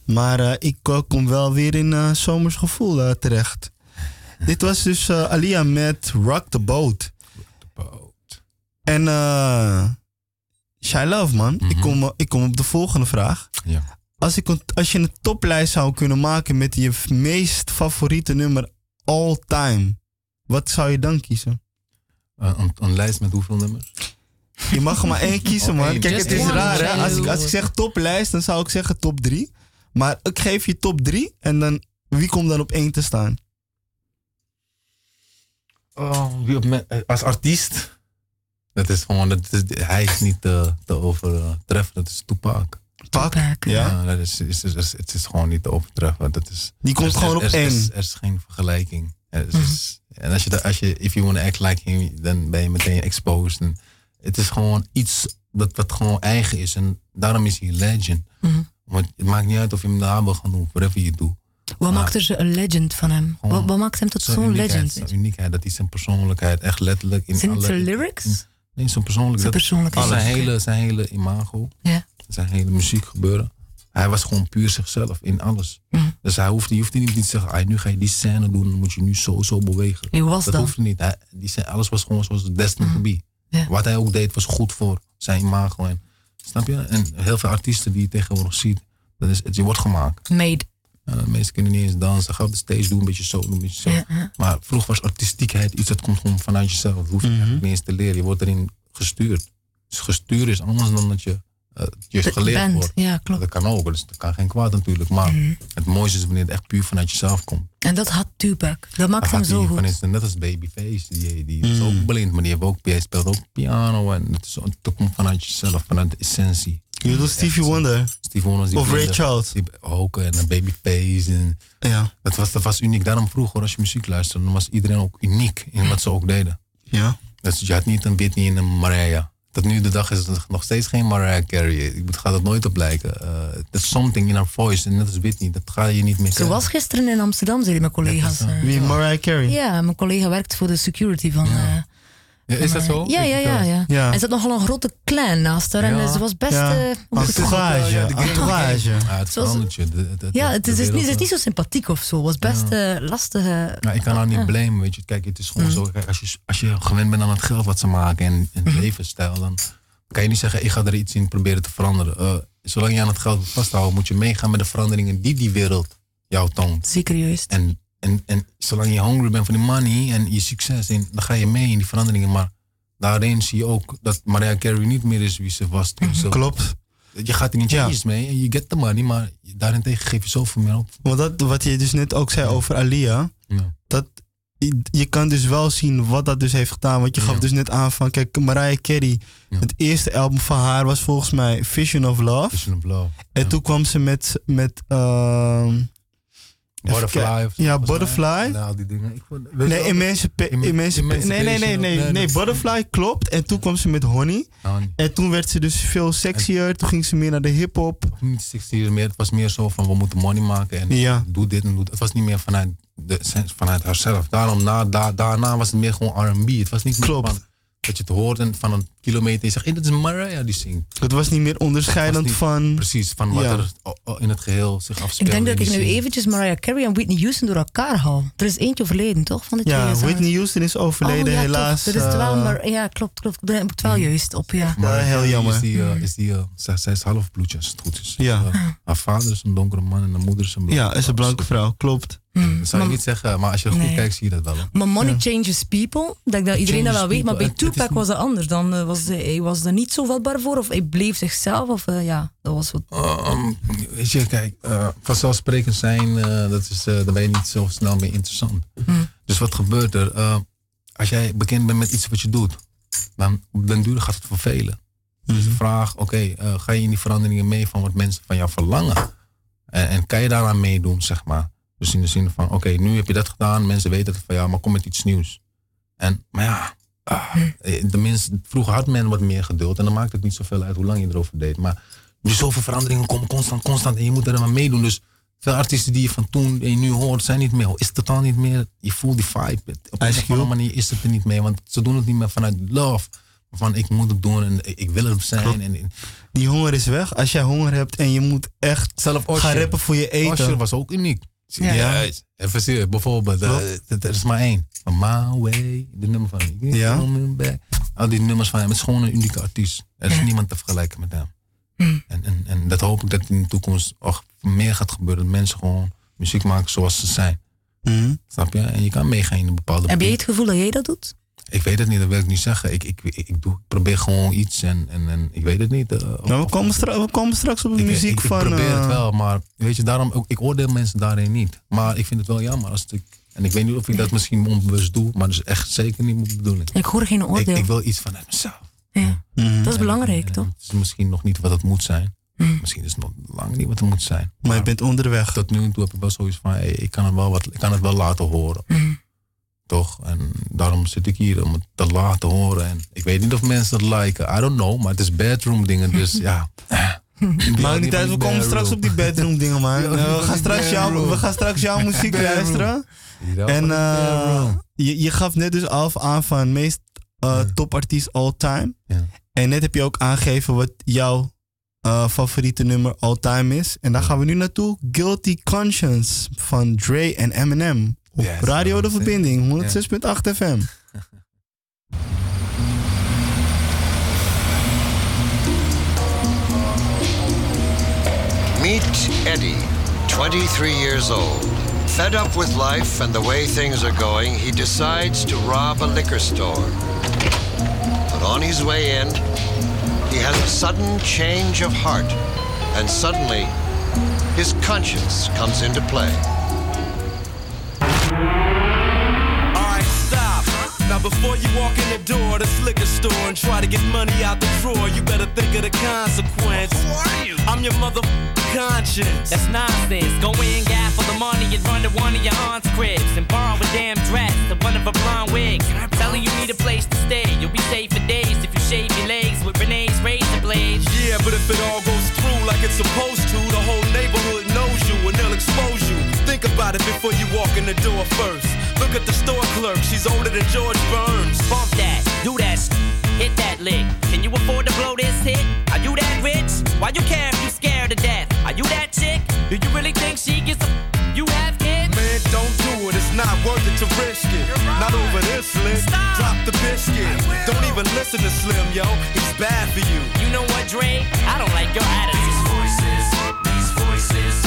Maar eh, ik kom wel weer in zomers gevoel terecht. Dit was dus Alia met Rock the Boat. En eh Shy Love, man. ik, kom, eh, ik kom op de volgende vraag. Ja. Als, ik, als je een toplijst zou kunnen maken met je meest favoriete nummer all time, wat zou je dan kiezen? Een, een lijst met hoeveel nummers? Je mag er maar één kiezen, man. Kijk, het is raar, hè? Als ik, als ik zeg toplijst, dan zou ik zeggen top drie. Maar ik geef je top drie en dan wie komt dan op één te staan? Oh, wie op me- eh, als artiest? Dat is gewoon, dat is, hij is niet te, te overtreffen. Dat is Tupac. Tupac, ja. dat is, is, is, is- het is gewoon niet te overtreffen. Dat is, Die komt er is- gewoon er op er één. Er is geen vergelijking. Er is- is- En als je, als je, if you want to act like him, dan ben je meteen exposed. En het is gewoon iets dat, wat gewoon eigen is. En daarom is hij legend. Want het maakt niet uit of je hem daar wil gaan doen, whatever je doet. Wat Maar maakt er zo een legend van hem? Wat, wat maakt hem tot zo'n legend? Zijn uniekheid, dat is zijn persoonlijkheid echt letterlijk in Zijn het alle... zijn lyrics? Nee, zijn persoonlijkheid. Zijn persoonlijkheid. Zijn hele, zijn hele imago. Ja. Zijn hele muziek gebeuren. Hij was gewoon puur zichzelf in alles. Mhm. Dus hij hoefde, je hoeft niet te zeggen, "Ai, nu ga je die scène doen, dan moet je nu zo, zo bewegen. Wie was dat dat? hoefde niet. Hij, die scène, alles was gewoon zoals het destined to be. Ja. Wat hij ook deed was goed voor zijn imago. En, snap je? En heel veel artiesten die je tegenwoordig ziet, dat is, het, je wordt gemaakt. Made. Ja, de meesten kunnen niet eens dansen. Ga op de stage doen, een beetje zo, doen, een beetje zo. Ja. Maar vroeger was artistiekheid iets dat komt gewoon vanuit jezelf. Dat hoef je eigenlijk niet eens te leren. Je wordt erin gestuurd. Dus gestuurd is anders dan dat je je Dat geleerd bent, wordt. ja, klopt. Dat kan ook, dus dat kan geen kwaad natuurlijk. Maar het mooiste is wanneer het echt puur vanuit jezelf komt. En dat had Tupac. Dat maakt hem zo van goed. is- net als Babyface, die, die is ook blind, maar die heeft ook, hij speelt ook piano. En het, is, het komt vanuit jezelf, vanuit de essentie. Je bedoelt Stevie Wonder? Stevie Wonder die Of Ray Charles? die ook en een Babyface. En Ja. dat, was, dat was uniek. Daarom vroeger, als je muziek luisterde, dan was iedereen ook uniek in wat ze ook deden. Ja. Dus je had niet een Whitney en een Mariah. Tot nu de dag is het nog steeds geen Mariah Carey. Ik moet- gaat het nooit op lijken. Eh, There's something in haar voice. En net als Whitney, dat ga je niet meer Ze was gisteren in Amsterdam, zeiden mijn collega's. Dat is, eh. Wie, Mariah Carey? Ja, mijn collega werkt voor de security van... eh, Ja, is dat zo? Ja, ja, ja. ja. Ja. En ze had nogal een grote clan naast haar. En Ja. eh, ze was best... Ja. eh, moet ik het? Entourage, Ja, entourage. Ja, het verandert Ja, het is, is, niet, wereld, het is niet zo sympathiek of zo. Het was best eh lastig. eh, Ja, ik kan haar niet blamen, weet je. Kijk, het is gewoon zo. Kijk, als, je, als je gewend bent aan het geld wat ze maken en, en levensstijl, dan kan je niet zeggen, ik ga er iets in proberen te veranderen. Eh, zolang je aan het geld wil vasthouden, moet je meegaan met de veranderingen die die wereld jou toont. Zeker juist. En, en, en zolang je hungry bent voor die money en je succes, in, dan ga je mee in die veranderingen. Maar daarin zie je ook dat Mariah Carey niet meer is wie ze was toen ze... Klopt. Je gaat er niet Ja. mee en je get the money, maar daarentegen geef je zoveel meer op. Want dat, wat je dus net ook zei over Alia, Ja. dat je, kan dus wel zien wat dat dus heeft gedaan. Want je gaf dus net aan van, kijk, Mariah Carey, het eerste album van haar was volgens mij Vision of Love. Vision of Love. En toen kwam ze met, met ehm, Butterfly. Ja. Butterfly. Nou, die dingen. Ik vond, nee, Eman- Emancipa nee, nee, nee, nee, nee, Butterfly klopt. En toen kwam ze met Honey. Niet- En toen werd ze dus veel sexier. Toen ging ze meer naar de hip-hop. niet 60 years meer. Het was meer zo van we moeten money maken en doe dit en doe dat. Het was niet meer vanuit, de, vanuit haarzelf. Daarom, na, da, daarna was het meer gewoon R&B. Het was niet Klopt. Dat je het hoort en van een kilometer en je zegt, hey, dat is Mariah die zingt. Het was niet meer onderscheidend niet- van. Precies, van wat Ja. er in het geheel zich afspeelt. Ik denk dat ik nu eventjes Mariah Carey en Whitney Houston door elkaar haal. Er is eentje overleden, toch? Van de twee Ja. Whitney Houston is overleden, oh, ja, helaas. Dat is wel, eh, maar, ja, klopt, klopt. Daar heb ik het wel juist op, ja. Maar heel jammer. Is die, eh, is die, eh, zij, zij is halfbloedje als het goed is. Ja. Eh, haar vader is een donkere man en haar moeder is een blanke ja, is een blanke vrouw, klopt. Hmm. Dat zou je niet zeggen, maar als je goed Nee. kijkt zie je dat wel. hoor. Maar money changes people. Dat ik dat iedereen dat wel weet. Maar bij Tupac was dat anders. Dan eh, was hij, hij was er niet zo vatbaar voor. Of hij bleef zichzelf. Of eh, ja, dat was wat. Um, weet je, kijk, eh, vanzelfsprekend zijn, eh, dat is, eh daar ben je niet zo snel mee interessant. Dus wat gebeurt er? Eh, als jij bekend bent met iets wat je doet, dan op den duur gaat het vervelen. Dus de vraag, oké, eh, ga je in die veranderingen mee van wat mensen van jou verlangen? En, en kan je daaraan meedoen, zeg maar? Dus in de zin van, oké, nu heb je dat gedaan, mensen weten het van jou, maar kom met iets nieuws. En, maar ja, ah, eh, de mensen, vroeger had men wat meer geduld en dan maakt het niet zoveel uit hoe lang je erover deed. Maar nu zoveel veranderingen komen constant, constant en je moet er maar meedoen. Dus veel artiesten die je van toen en je nu hoort zijn niet meer, is het totaal niet meer, je voelt die vibe. Op een manier is het er niet meer, want ze doen het niet meer vanuit love. Van ik moet het doen en ik wil het zijn. En, Die honger is weg. Als jij honger hebt en je moet echt Zelf gaan rappen voor je eten. Usher was ook uniek. Ja. Ja. Even serieus, bijvoorbeeld, eh, Klopt. er is maar één. My Way, de nummer van Ja. Al die nummers van hem, het is gewoon een unieke artiest. Er is niemand te vergelijken met hem. En, en, en dat hoop ik dat in de toekomst ook meer gaat gebeuren. Dat mensen gewoon muziek maken zoals ze zijn. Mhm. Snap je? En je kan meegaan in een bepaalde Heb jij het gevoel dat jij dat doet? Ik weet het niet, dat wil ik niet zeggen. Ik, ik, ik, ik doe, ik probeer gewoon iets en, en, en ik weet het niet. eh, Nou, we, komen stra- we komen straks op de ik, muziek ik, ik van. probeer eh, het wel, maar weet je, daarom, ook- ik oordeel mensen daarin niet. Maar ik vind het wel jammer als ik, en ik weet niet of ik dat misschien onbewust doe, maar dat is echt zeker niet mijn bedoeling. Ik hoor geen Ik, oordeel. ik wil iets vanuit mezelf. ja. Dat is belangrijk, En toch? Het is misschien nog niet wat het moet zijn. Mm. Misschien is het nog lang niet wat het moet zijn. Maar je bent onderweg. Tot nu toe heb ik wel zoiets van, hey, ik, kan het wel wat, ik kan het wel laten horen. Mm. Toch? En daarom zit ik hier om het te laten horen. En ik weet niet of mensen het liken. I don't know. Maar het is bedroom dingen. Dus ja. Maakt niet uit, we komen straks op die bedroom dingen, man. Eh, we, gaan straks jouw, bedroom. we gaan straks jouw muziek luisteren. En eh, je, je gaf net dus af aan van meest eh, topartiest all time. Ja. En net heb je ook aangegeven wat jouw favoriete nummer all time is. En daar gaan we nu naartoe. Guilty Conscience van Dre en Eminem. Op Yes, Radio De man. Verbinding, 106.8 FM. Meet Eddie, 23 years old. Fed up with life and the way things are going, he decides to rob a liquor store. But on his way in, he has a sudden change of heart, and suddenly, his conscience comes into play. Now before you walk in the door to liquor store and try to get money out the drawer, you better think of the consequence. Who are you? I'm your mother conscience. That's nonsense. Go in, gap for the money and run to one of your aunt's cribs and borrow a damn dress to one of a blonde wig. Telling you need a place to stay. You'll be safe for days if you shave your legs with Renee's razor blades. Yeah, but if it all goes through like it's supposed to, the whole neighborhood knows you and they'll expose you. Think about it before you walk in the door first. Look at the store clerk, she's older than George Burns. Bump that, do that, sh- hit that lick. Can you afford to blow this hit? Are you that rich? Why you care if you scared to death? Are you that chick? Do you really think she gets a you have kids? Man, don't do it, it's not worth it to risk it. Not over this list. Drop the biscuit. Don't even listen to Slim, yo. He's bad for you. You know what, Dre? I don't like your attitude. These voices, these voices,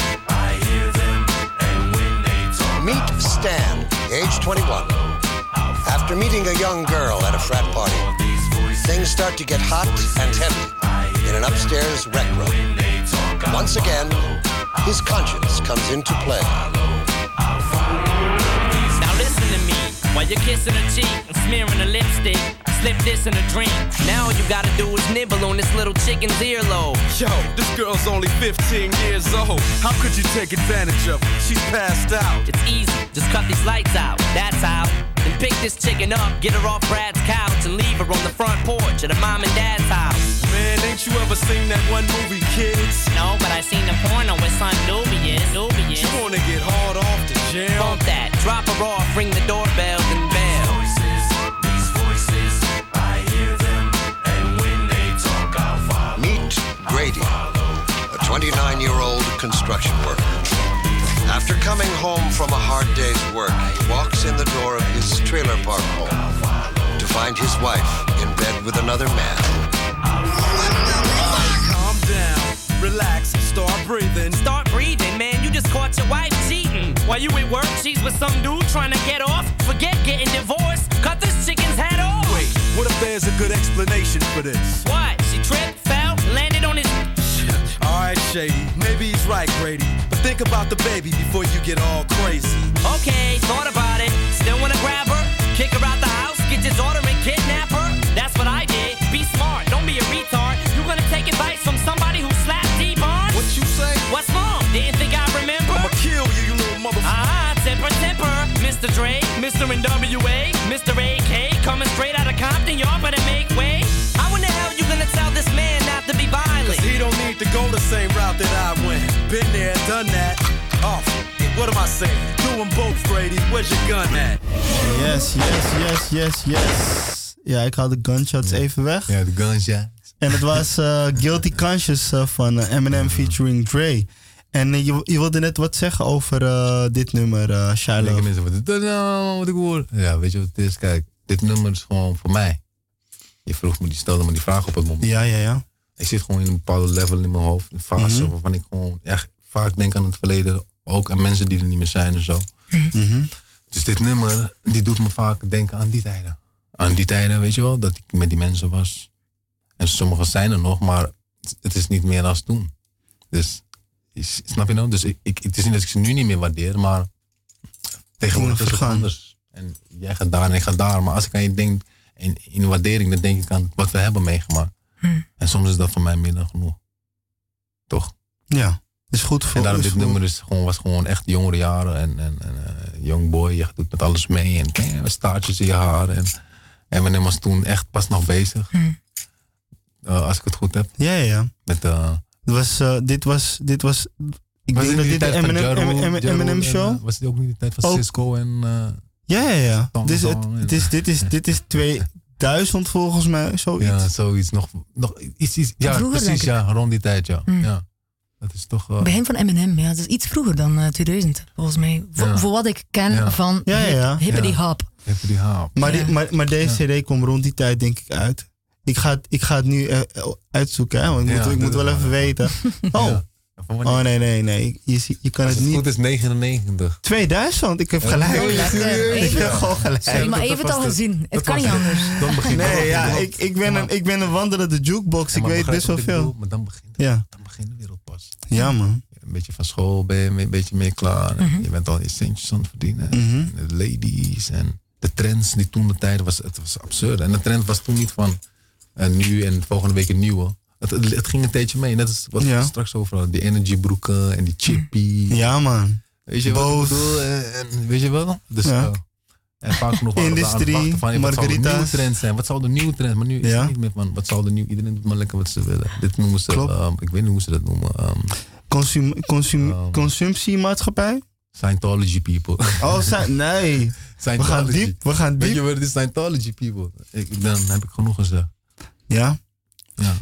Meet Stan, age 21. After meeting a young girl at a frat party, things start to get hot and heavy in an upstairs rec room. Once again, his conscience comes into play. Now listen to me. While you're kissing her cheek and smearing her lipstick, slip this in a dream. Now all you gotta do is nibble on this little chicken's earlobe. Yo, this girl's only 15 years old. How could you take advantage of her? She's passed out. It's easy. Just cut these lights out. That's how. Then pick this chicken up, get her off Brad's couch, and leave her on the front porch at her mom and dad's house. Man, ain't you ever seen that one movie, Kids? No, but I seen the porno with son Nubius. Nubius. You wanna get hard off the jam? Bump that, drop her off, ring the doorbell, then 29 year old construction worker. After coming home from a hard day's work, he walks in the door of his trailer park home to find his wife in bed with another man. Calm down, relax, start breathing. Start breathing, man. You just caught your wife cheating. While you at work, she's with some dude trying to get off. Forget getting divorced. Cut this chicken's head off. Wait, what if there's a good explanation for this? What? She tripped, fell, landed on his. Shady, maybe he's right, Grady. But think about the baby before you get all crazy. Okay, thought about it. Still wanna grab her? Kick her out the house? Get daughter and kidnap her? That's what I did. Be smart, don't be a retard. You gonna take advice from somebody who slapped T-Bone? What you say? What's wrong? Didn't think I remember? I'ma kill you, you little motherfucker. Ah, temper, temper. Mr. Dre, Mr. NWA, Mr. AK, coming straight out of Compton, y'all better to go the same route that I went. Been there, done that. Oh, what am I saying? Do them both, Grady. Where's your gun at? Yes, yes, yes, yes, yes. Ja, ik haal de gunshots even weg. Ja, de gunshots. En het was eh, Guilty Conscious eh, van eh, Eminem featuring Dre. En je, je wilde net wat zeggen over eh, dit nummer, eh Shiloh. Mensen, wat ik hoor? Ja, weet je wat het is? Kijk, dit nummer is gewoon voor mij. Je vroeg me, die stelde me die vraag op het moment. Ja, ja, ja. Ik zit gewoon in een bepaalde level in mijn hoofd. Een fase Mhm. waarvan ik gewoon echt vaak denk aan het verleden. Ook aan mensen die er niet meer zijn en zo. Mhm. Dus dit nummer, die doet me vaak denken aan die tijden. Aan die tijden, weet je wel, dat ik met die mensen was. En sommigen zijn er nog, maar het is niet meer als toen. Dus, is- snap je nou? Dus ik, ik, het is niet dat ik ze nu niet meer waardeer, maar tegenwoordig is het anders. En jij gaat daar en ik ga daar. Maar als ik aan je denk, in, in waardering, dan denk ik aan wat we hebben meegemaakt. En soms is dat voor mij meer dan genoeg. Toch? Ja, is goed voor En daarom is dit goed. nummer is gewoon, was gewoon echt jongere jaren. En, en, en eh, young boy, je doet met alles mee. En eh, staartjes in je haar. En Eminem was toen echt pas nog bezig. Eh, als ik het goed heb. Ja, ja, ja. Met, eh, Het was, dit was, dit was, ik was denk dit dat dit de tijd van Eminem, en, show? was dit ook niet de tijd van. Cisco en... eh, Ja, ja, ja. Dus en- het is, dit, is, dit is 2000 volgens mij, zoiets. ja, zoiets. Nog, nog iets, iets, ja, Vroeger, precies. Ja, rond die tijd, ja. Mm. ja. Dat is toch... eh, Begin van Eminem, ja. Dat is iets vroeger dan eh, 2000, volgens mij. Voor, Ja. voor wat ik ken Ja. van Ja, ja, ja. hippity Ja. hop. Haap. Maar, die, maar, maar deze CD komt rond die tijd denk ik uit. Ik ga het, ik ga het nu eh, uitzoeken, hè, want ik Ja, moet, ik moet wel even weten. Oh? Oh nee, nee, nee. Je, je kan het het niet. goed is 99. 2000, ik heb gelijk. oh. Ik heb gewoon gelijk. Sorry, maar even het al gezien. Het kan niet de- anders. Dan begint Nee, ja, ik, ik, ben een, ik ben een wandelende jukebox. Ja, Ik weet best wel veel. bedoel? Maar dan begint, Ja, dan begint de wereld pas. ja man. Een beetje van school ben je een beetje meer klaar. Mhm. Je bent al je centjes aan het verdienen. Mhm. En de ladies en de trends die toen de tijd was, het was absurd. En de trend was toen niet van eh, nu en volgende week een nieuwe. Het, het, ging een tijdje mee. Net als wat Ja. we straks over hadden. Die energiebroeken en die chippy. Ja man. Weet je wat ik bedoel? En, en weet je wel? Dus, Ja. eh, En vaak het Industrie, van, hey, wat zou de nieuwe trend zijn? Wat zou de nieuwe trend Maar nu is Ja. het niet meer van, wat zou de nieuwe... Iedereen doet maar lekker wat ze willen. Dit noemen ze, ehm, ik weet niet hoe ze dat noemen. ehm, Consum, consum, Ehm. consumptiemaatschappij? Scientology people. Oh, nee. We gaan diep, we gaan Weet je diep. wat het is? Scientology people. Ik, dan heb ik genoeg gezegd. Ja, Ja.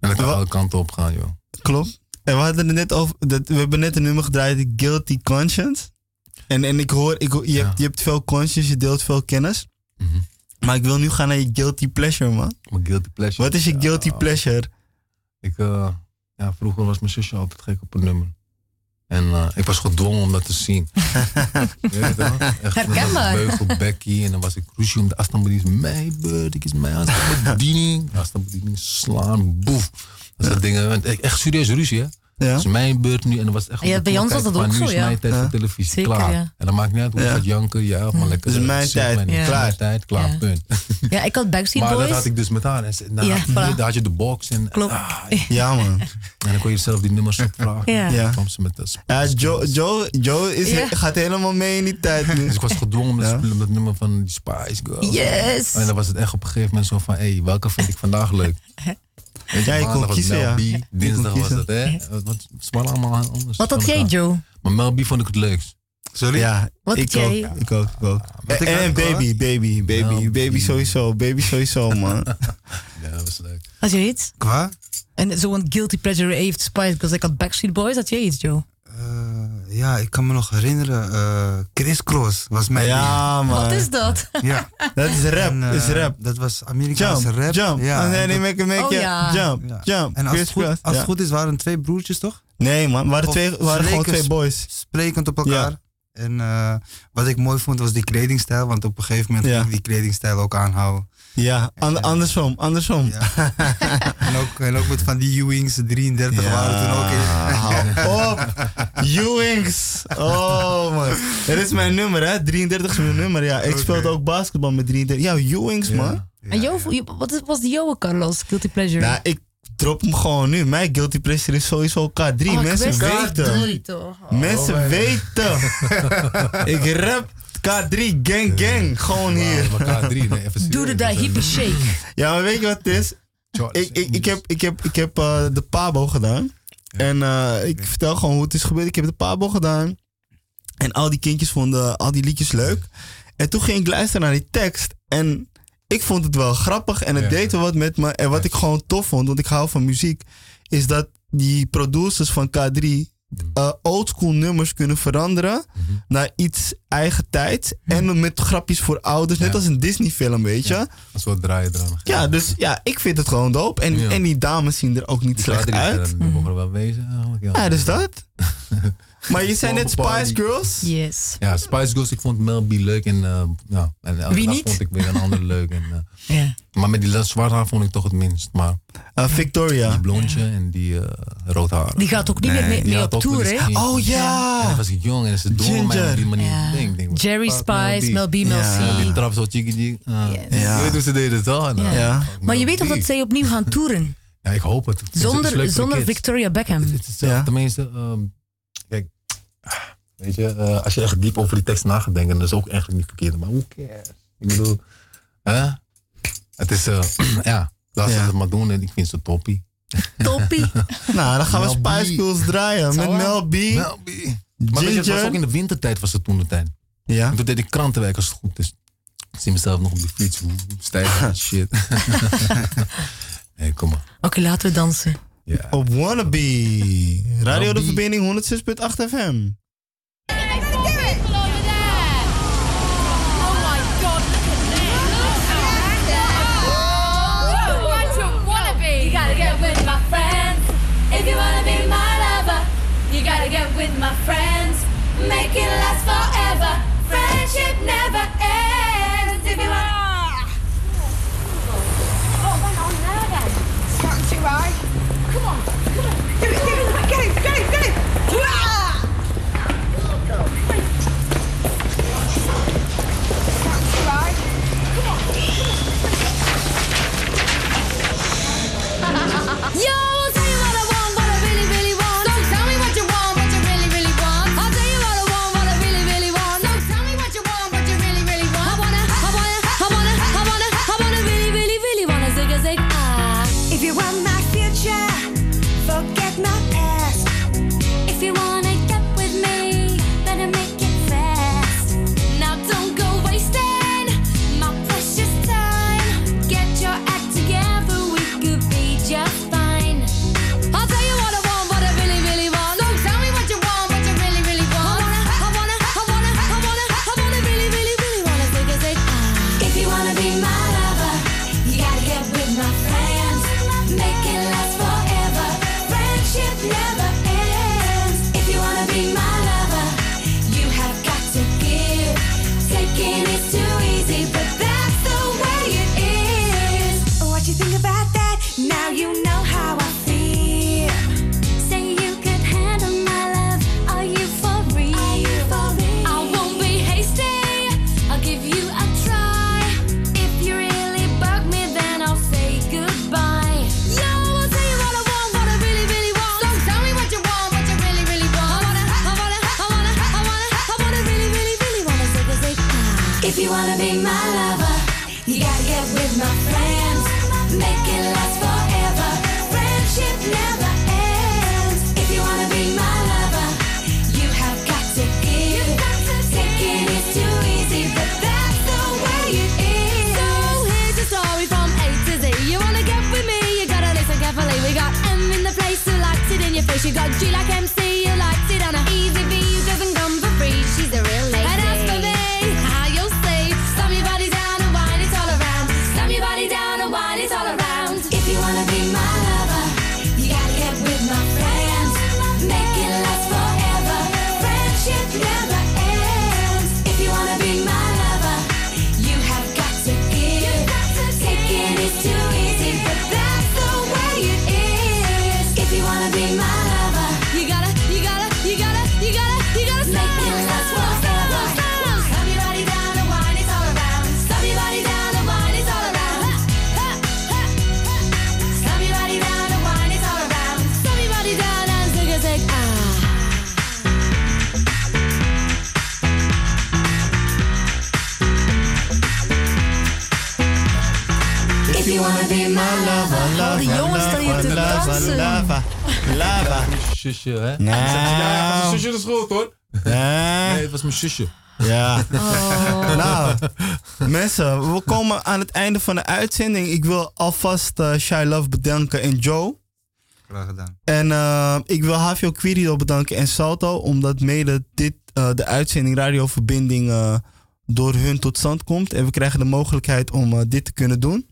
En dan kan alle kanten op gaan, joh. klopt. En we hadden het net over, dat, we hebben net een nummer gedraaid, Guilty Conscience. En, en ik hoor, ik, je, Ja. hebt, je hebt veel conscience, je deelt veel kennis. Mhm. Maar ik wil nu gaan naar je guilty pleasure, man. Mijn guilty pleasure. Wat is je Ja, guilty pleasure? Ik, eh, ja, vroeger was mijn zusje altijd gek op een nummer. En eh, ik was gedwongen om dat te zien. Weet je? Echt, Herkenbaar. Beugel Becky en dan was ik ruzie om de afstandsbediening. Mijn beurt, ik is mijn afstandsbediening. Afstandsbediening slaan, boef. Dat soort dingen. En Echt serieus ruzie, hè? Ja. Het is mijn beurt nu en dan was echt... Ja, bij ons was dat ook zo, Nu is ja. mijn tijd Ja. voor televisie, Zeker, klaar. ja. En dan maakt niet uit hoe je Ja. gaat janken, ja, maar lekker... Het is mijn tijd, maar Klaar. mijn tijd, klaar, Ja. punt. Ja, ik had Backstreet Maar Boys. dat had ik dus met haar. En Ja, voilà. daar had je de box en... Klopt. ah, Ja, man. en dan kon je zelf die nummers opvragen. Ja. Ja. Dan kwam ze met dat Ja, Joe, Joe, Joe is, Ja. gaat helemaal mee in die tijd nu. Dus ik was gedwongen om te Ja. spelen met het nummer van die Spice Girls. Yes. En dan was het echt op een gegeven moment zo van, hé, hey, welke vind ik vandaag leuk? Weet Ja, je kon maandag was kiezen, Mel ja. B, Je kon dinsdag was kiezen. dat, hè? Wat, waren allemaal anders. Wat had jij. Joe? Maar Mel B vond ik het leukst. Sorry? Ja, Wat ik ook, jij? ik ook, ik ook. En, baby, baby, baby, baby baby. sowieso, baby sowieso, man. Ja, dat was leuk. Had je iets? Qua? En zo'n guilty pleasure heeft Spice Girls. Ik had Backstreet Boys. Had jij iets, Joe? Eh, ja, ik kan me nog herinneren. eh Chris Cross was mijn Ja, man. Wat is dat? Ja. Dat is rap, En, eh, is rap. Dat was Amerikaanse Jump, rap. jump. Ja, nee, en make, make, Oh, ja. Jump, ja. jump. En als, het Chris goed, Cross, als het goed is, waren het twee broertjes, toch? Nee, man, waren, Of twee, waren gewoon twee boys. Sprekend op elkaar. En eh, wat ik mooi vond was die kledingstijl. Want op een gegeven moment Ja. ging ik die kledingstijl ook aanhouden. Ja, an- Ja. andersom, andersom. Ja. en, ook, en ook met van die Ewings, 33 waren toen ook in. hou op. Ewings. Oh, man. Dat is mijn nummer, hè. 33 is mijn nummer, ja. Ik speelde ook basketbal met 33. Ja, Ewings, man. Ja. En Joe, wat was die Joe, Carlos? Guilty pleasure? Nou, ik drop hem gewoon nu. Mijn guilty pleasure is sowieso K3. Oh, Mensen weten. Sorry, toch? Oh. Mensen weten. ik rap K3 gang gang. Gewoon hier. Maar elkaar drie, nee, even Doe de hippe shake. Ja, maar weet je wat het is? Ik, ik, ik heb, ik heb, ik heb eh, de Pabo gedaan. En eh, ik vertel gewoon hoe het is gebeurd. Ik heb de Pabo gedaan. En al die kindjes vonden al die liedjes leuk. En toen ging ik luisteren naar die tekst. En ik vond het wel grappig. En het Ja. deed wel wat met me. En wat ik gewoon tof vond, want ik hou van muziek. Is dat die producers van K3 eh oldschool nummers kunnen veranderen naar iets eigen tijd. En met grapjes voor ouders. Net Ja. als een Disney film, weet je. Een soort draaien eraan. Ja, dus ja, ik vind het gewoon dope. En, Ja. en die dames zien er ook niet Die slecht K3 is, uit. Die mogen er wel wezen eigenlijk. Ja, Ja, dus dat. maar je zei net. Spice Girls. Yes. Ja, Spice Girls, ik vond Mel B leuk en, eh, ja, en Wie niet? vond ik weer een ander leuk. En, eh, Ja. maar met die zwart haar vond ik toch het minst. Maar Uh, Victoria. die blondje en die eh rood haar. Die gaat ook niet meer mee, op tour, hè? Oh En ja. dan was ik jong en ze doen mij Ginger. op die manier. Ja. Denk, denk, what Jerry Spice, Mel B, Mel Ja. Die C. trap zo chickie. Uh. Ja. Je weet hoe ze deden toch? En, uh, Ja. Maar je weet toch Mel dat zij opnieuw gaan toeren? Ja, ik hoop het. Zonder, zonder. Victoria Beckham. Het is Ja. tenminste, ehm, weet je, eh, als je echt diep over die tekst na gaat denken, dan is het ook eigenlijk niet verkeerd. Maar hoe cares? Ik bedoel, hè? Het is, eh, ja, laat ze Ja. het maar doen en ik vind ze toppie. Toppie. Nou, dan gaan we Mel. Spice Girls draaien. Met. Mel B. Mel B. Maar weet je, het was ook in de wintertijd was het toen de tijd. Ja. En toen deed ik krantenwerk als het goed is. Ik zie mezelf nog op de fiets, stijf en shit. hey, kom maar. Oké, laten we dansen. Ja. Op Wannabe. Radio de. Verbinding 106.8 FM. Make it last forever. Friendship never ends. If you wanna. Oh. Come on, come on. Get it, get it, get it, get it, get it. Face. You got G like Zusje, hè? Nou. Ja, een zusje de schuld, hoor. Ja. Nee, het was mijn zusje. Ja. Oh. Nou, mensen, we komen aan het einde van de uitzending. Ik wil alvast eh Shy Love bedanken en Joe. Graag gedaan. En eh, ik wil Havio Quirido bedanken en Salto, omdat mede dit, eh, de uitzending radioverbinding eh, door hun tot stand komt. En we krijgen de mogelijkheid om dit te kunnen doen.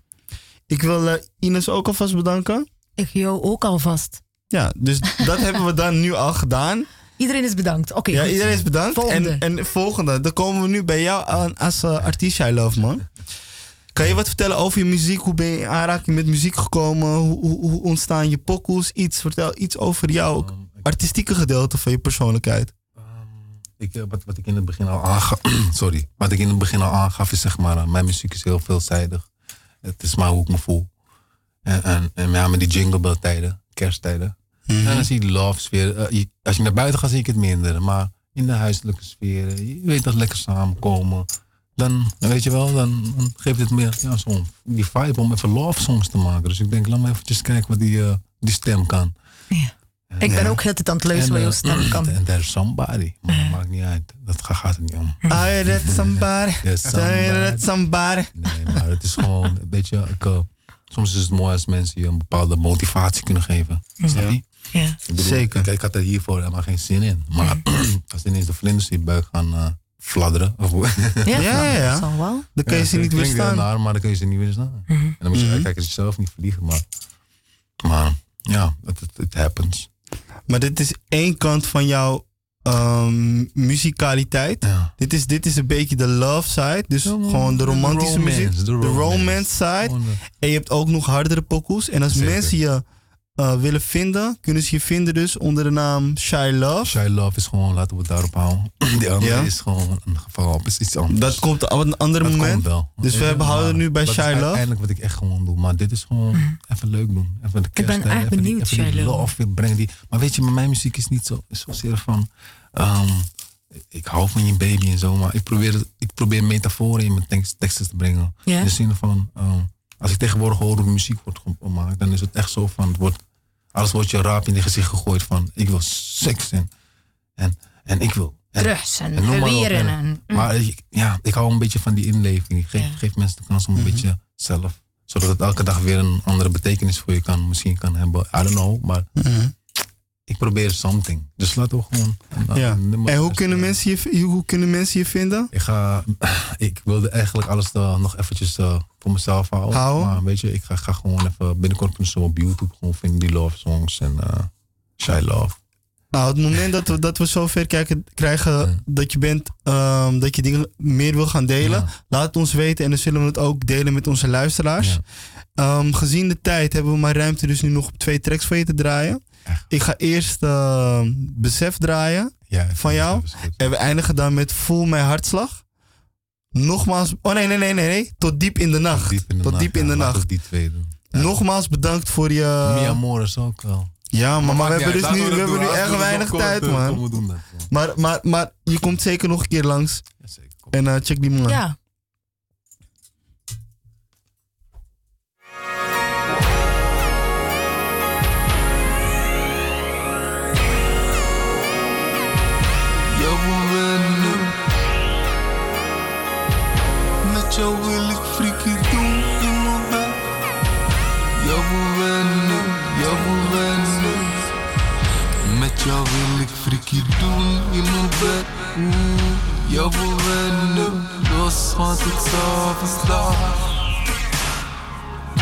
Ik wil eh, Ines ook alvast bedanken. Ik jou ook alvast. Ja, dus dat hebben we dan nu al gedaan. Iedereen is bedankt. Oké, ja, goed. iedereen is bedankt. Volgende. En, en volgende, dan komen we nu bij jou aan als uh, artiest, Shy Love, man. Kan je wat vertellen over je muziek? Hoe ben je in aanraking met muziek gekomen? Hoe, hoe, hoe ontstaan je pokoes? Iets, vertel iets over jouw artistieke gedeelte van je persoonlijkheid. Ik, eh, wat, wat ik in het begin al aangaf, sorry, wat ik in het begin al aangaf is zeg maar, eh, mijn muziek is heel veelzijdig. Het is maar hoe ik me voel. En, en, en ja, met die jingle bell tijden, kersttijden. En dan zie je die love sfeer. Eh, als je naar buiten gaat zie ik het minder, maar in de huiselijke sfeer, eh, je weet dat lekker samenkomen. Dan, weet je wel, dan, dan geeft het meer ja, zo'n die vibe om even love songs te maken. Dus ik denk, laat me eventjes kijken wat die, eh, die stem kan. Ik ben ook heel de tijd aan het luisteren wat jouw stem kan. En there's somebody. Maar dat maakt niet uit. Dat gaat, er niet om. I read somebody. I read somebody. Nee, maar het is gewoon, een beetje, ik, eh, soms is het mooi als mensen je een bepaalde motivatie kunnen geven. Snap je? Ja. Ik bedoel, Zeker. Kijk, ik had er hiervoor helemaal geen zin in. Maar als ineens de vlinders in je buik gaan eh, fladderen. Of, Ja, Ja, ja, ja. dat zal wel. Dan kun je ze niet heel weerstaan. naar, maar dan kun je ze niet weerstaan. En dan moet je Mhm. kijken, zelf niet verliegen. Maar, maar ja, het happens. Maar dit is één kant van jouw ehm, muzikaliteit. Ja. Dit, is, dit is een beetje de love side. Dus gewoon de romantische romance, muziek. de De romance. side. En je hebt ook nog hardere pokoes. En als Zeker. mensen je eh, willen vinden, kunnen ze je vinden dus onder de naam Shy Love. Shy Love is gewoon, laten we het daarop houden. Die andere Ja. is gewoon een geval op, is iets anders. Dat komt op een ander Dat moment. komt wel. Dus we Ja, hebben houden nu bij dat Shy is Love. uiteindelijk wat ik echt gewoon doe. Maar dit is gewoon even leuk doen. Even de ben kerst, echt even die- benieuwd, even die Shy Love. brengen. Die, maar weet je, mijn muziek is niet zo, is zozeer van... ehm, ik hou van je baby en zo, maar ik probeer, ik probeer metaforen in mijn tekst, teksten te brengen. In de zin van, ehm, als ik tegenwoordig hoor hoe muziek wordt gemaakt, dan is het echt zo van, het wordt, alles wordt je raap in je gezicht gegooid van, ik wil seks en, en, en ik wil... En, Drugs en noem maar geweren En- en- mm. Maar ik, ja, ik hou een beetje van die inleving. Ik geef, Ja. geef mensen de kans om een beetje zelf. Zodat het elke dag weer een andere betekenis voor je kan, misschien kan hebben. I don't know. Maar ik probeer something. Dus laten we gewoon. Ja. En hoe kunnen, mensen je, hoe kunnen mensen je vinden? Ik ga, ik wilde eigenlijk alles eh, nog eventjes eh, voor mezelf houden. Houden? Maar weet je, ik ga, ga gewoon even binnenkort kunnen zo op YouTube gewoon vinden die love songs en eh Shy Love. Nou, het moment dat we, dat we zover kijken, krijgen dat je bent, ehm, dat je dingen meer wil gaan delen, laat het ons weten en dan zullen we het ook delen met onze luisteraars. Ehm, gezien de tijd hebben we maar ruimte dus nu nog op twee tracks voor je te draaien. Ik ga eerst ehm, Besef draaien van jou. En we eindigen dan met Voel mijn hartslag. Nogmaals, oh nee, nee, nee, nee, nee. Tot diep in de nacht. Tot diep in de, ja, nacht. die twee doen. Nogmaals bedankt voor je. Mi Amor is ook wel. Ja, maar, maar we hebben dus nu we hebben nu erg weinig tijd, man. komen, doen dat, Maar, maar, maar je komt zeker nog een keer langs. En eh, check die man. Ja. Jou wil ik freaky doen in mijn bed. Jou wil wennen, jou wil wennen. Met jou wil ik freaky doen in mijn bed. Oeh, jou wil wennen, los want ik s'avonds laat.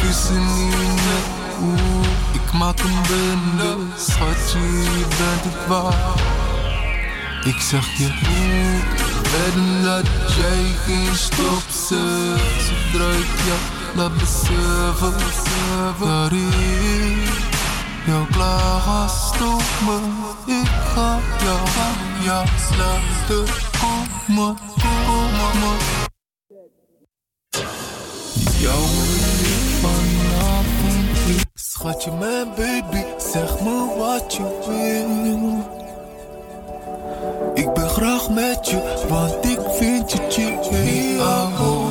Kussen in je nek, oeh, ik maak een bende. Schatje, je bent het waard. Ik zeg je hoe wedden dat jij geen stop zet Zodra ik jou laat beseffen Dat ik jou klaar ga stoppen Ik ga jou, jou laten komen, komen Jou wil ik vanavond Schatje mijn baby, zeg me wat je wil ik ben graag met je, want ik vind je chic. Mi amor,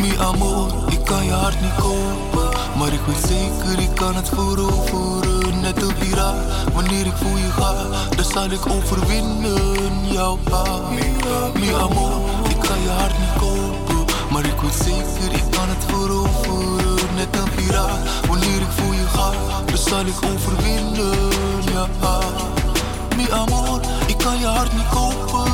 mi amor, ik kan je hart niet kopen. Maar ik weet zeker, ik kan het veroveren. Net een piraat, wanneer ik voor je ga, dan zal ik overwinnen. Jouw pa, mi amor, ik kan je hart niet kopen. Maar ik weet zeker, ik kan het veroveren. Net een piraat, wanneer ik voor je ga, dan zal ik overwinnen. Ja, mi amor, kan je hart niet kopen.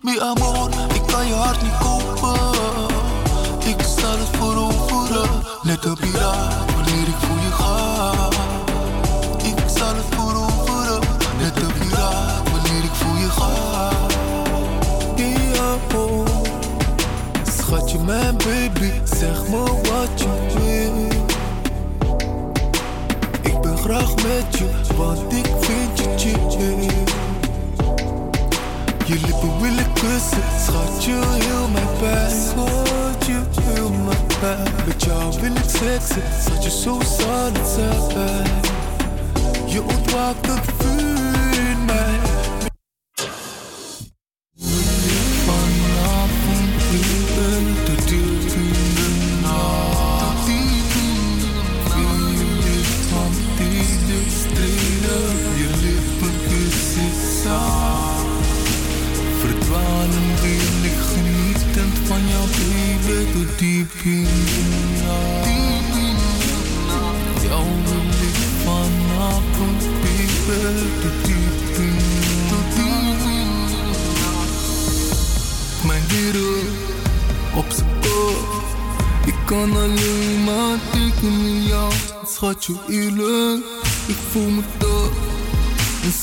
Mi amor, ik kan je hart niet kopen. Ik zal het veroveren, net een piraat, wanneer ik voor je ga. Ik zal het veroveren, net een piraat, wanneer ik voor je ga. Mi amor, schatje mijn baby, zeg me wat je graag met je, want ik vind je chic. Je lippen wil ik kussen, schatje heel mijn pijn. Schatje heel mijn pijn. Met jou wil ik seksen, schatje zo zal het zijn. Je ontwaakt het vuur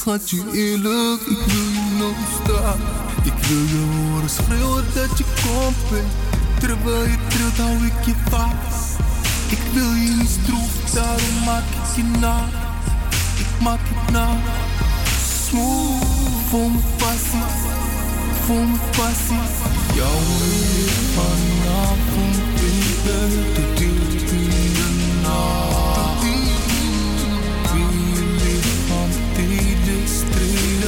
schatje eerlijk, ik wil je nog staan. Ik wil je horen schreeuwen dat je komt bent. Terwijl je trilt, hou ik je vast. Ik wil je niet stroef, daarom maak ik je na. Ik maak je na. Smooth, vol mijn passie. Vol mijn passie. Jou wil ik vanavond baby, tot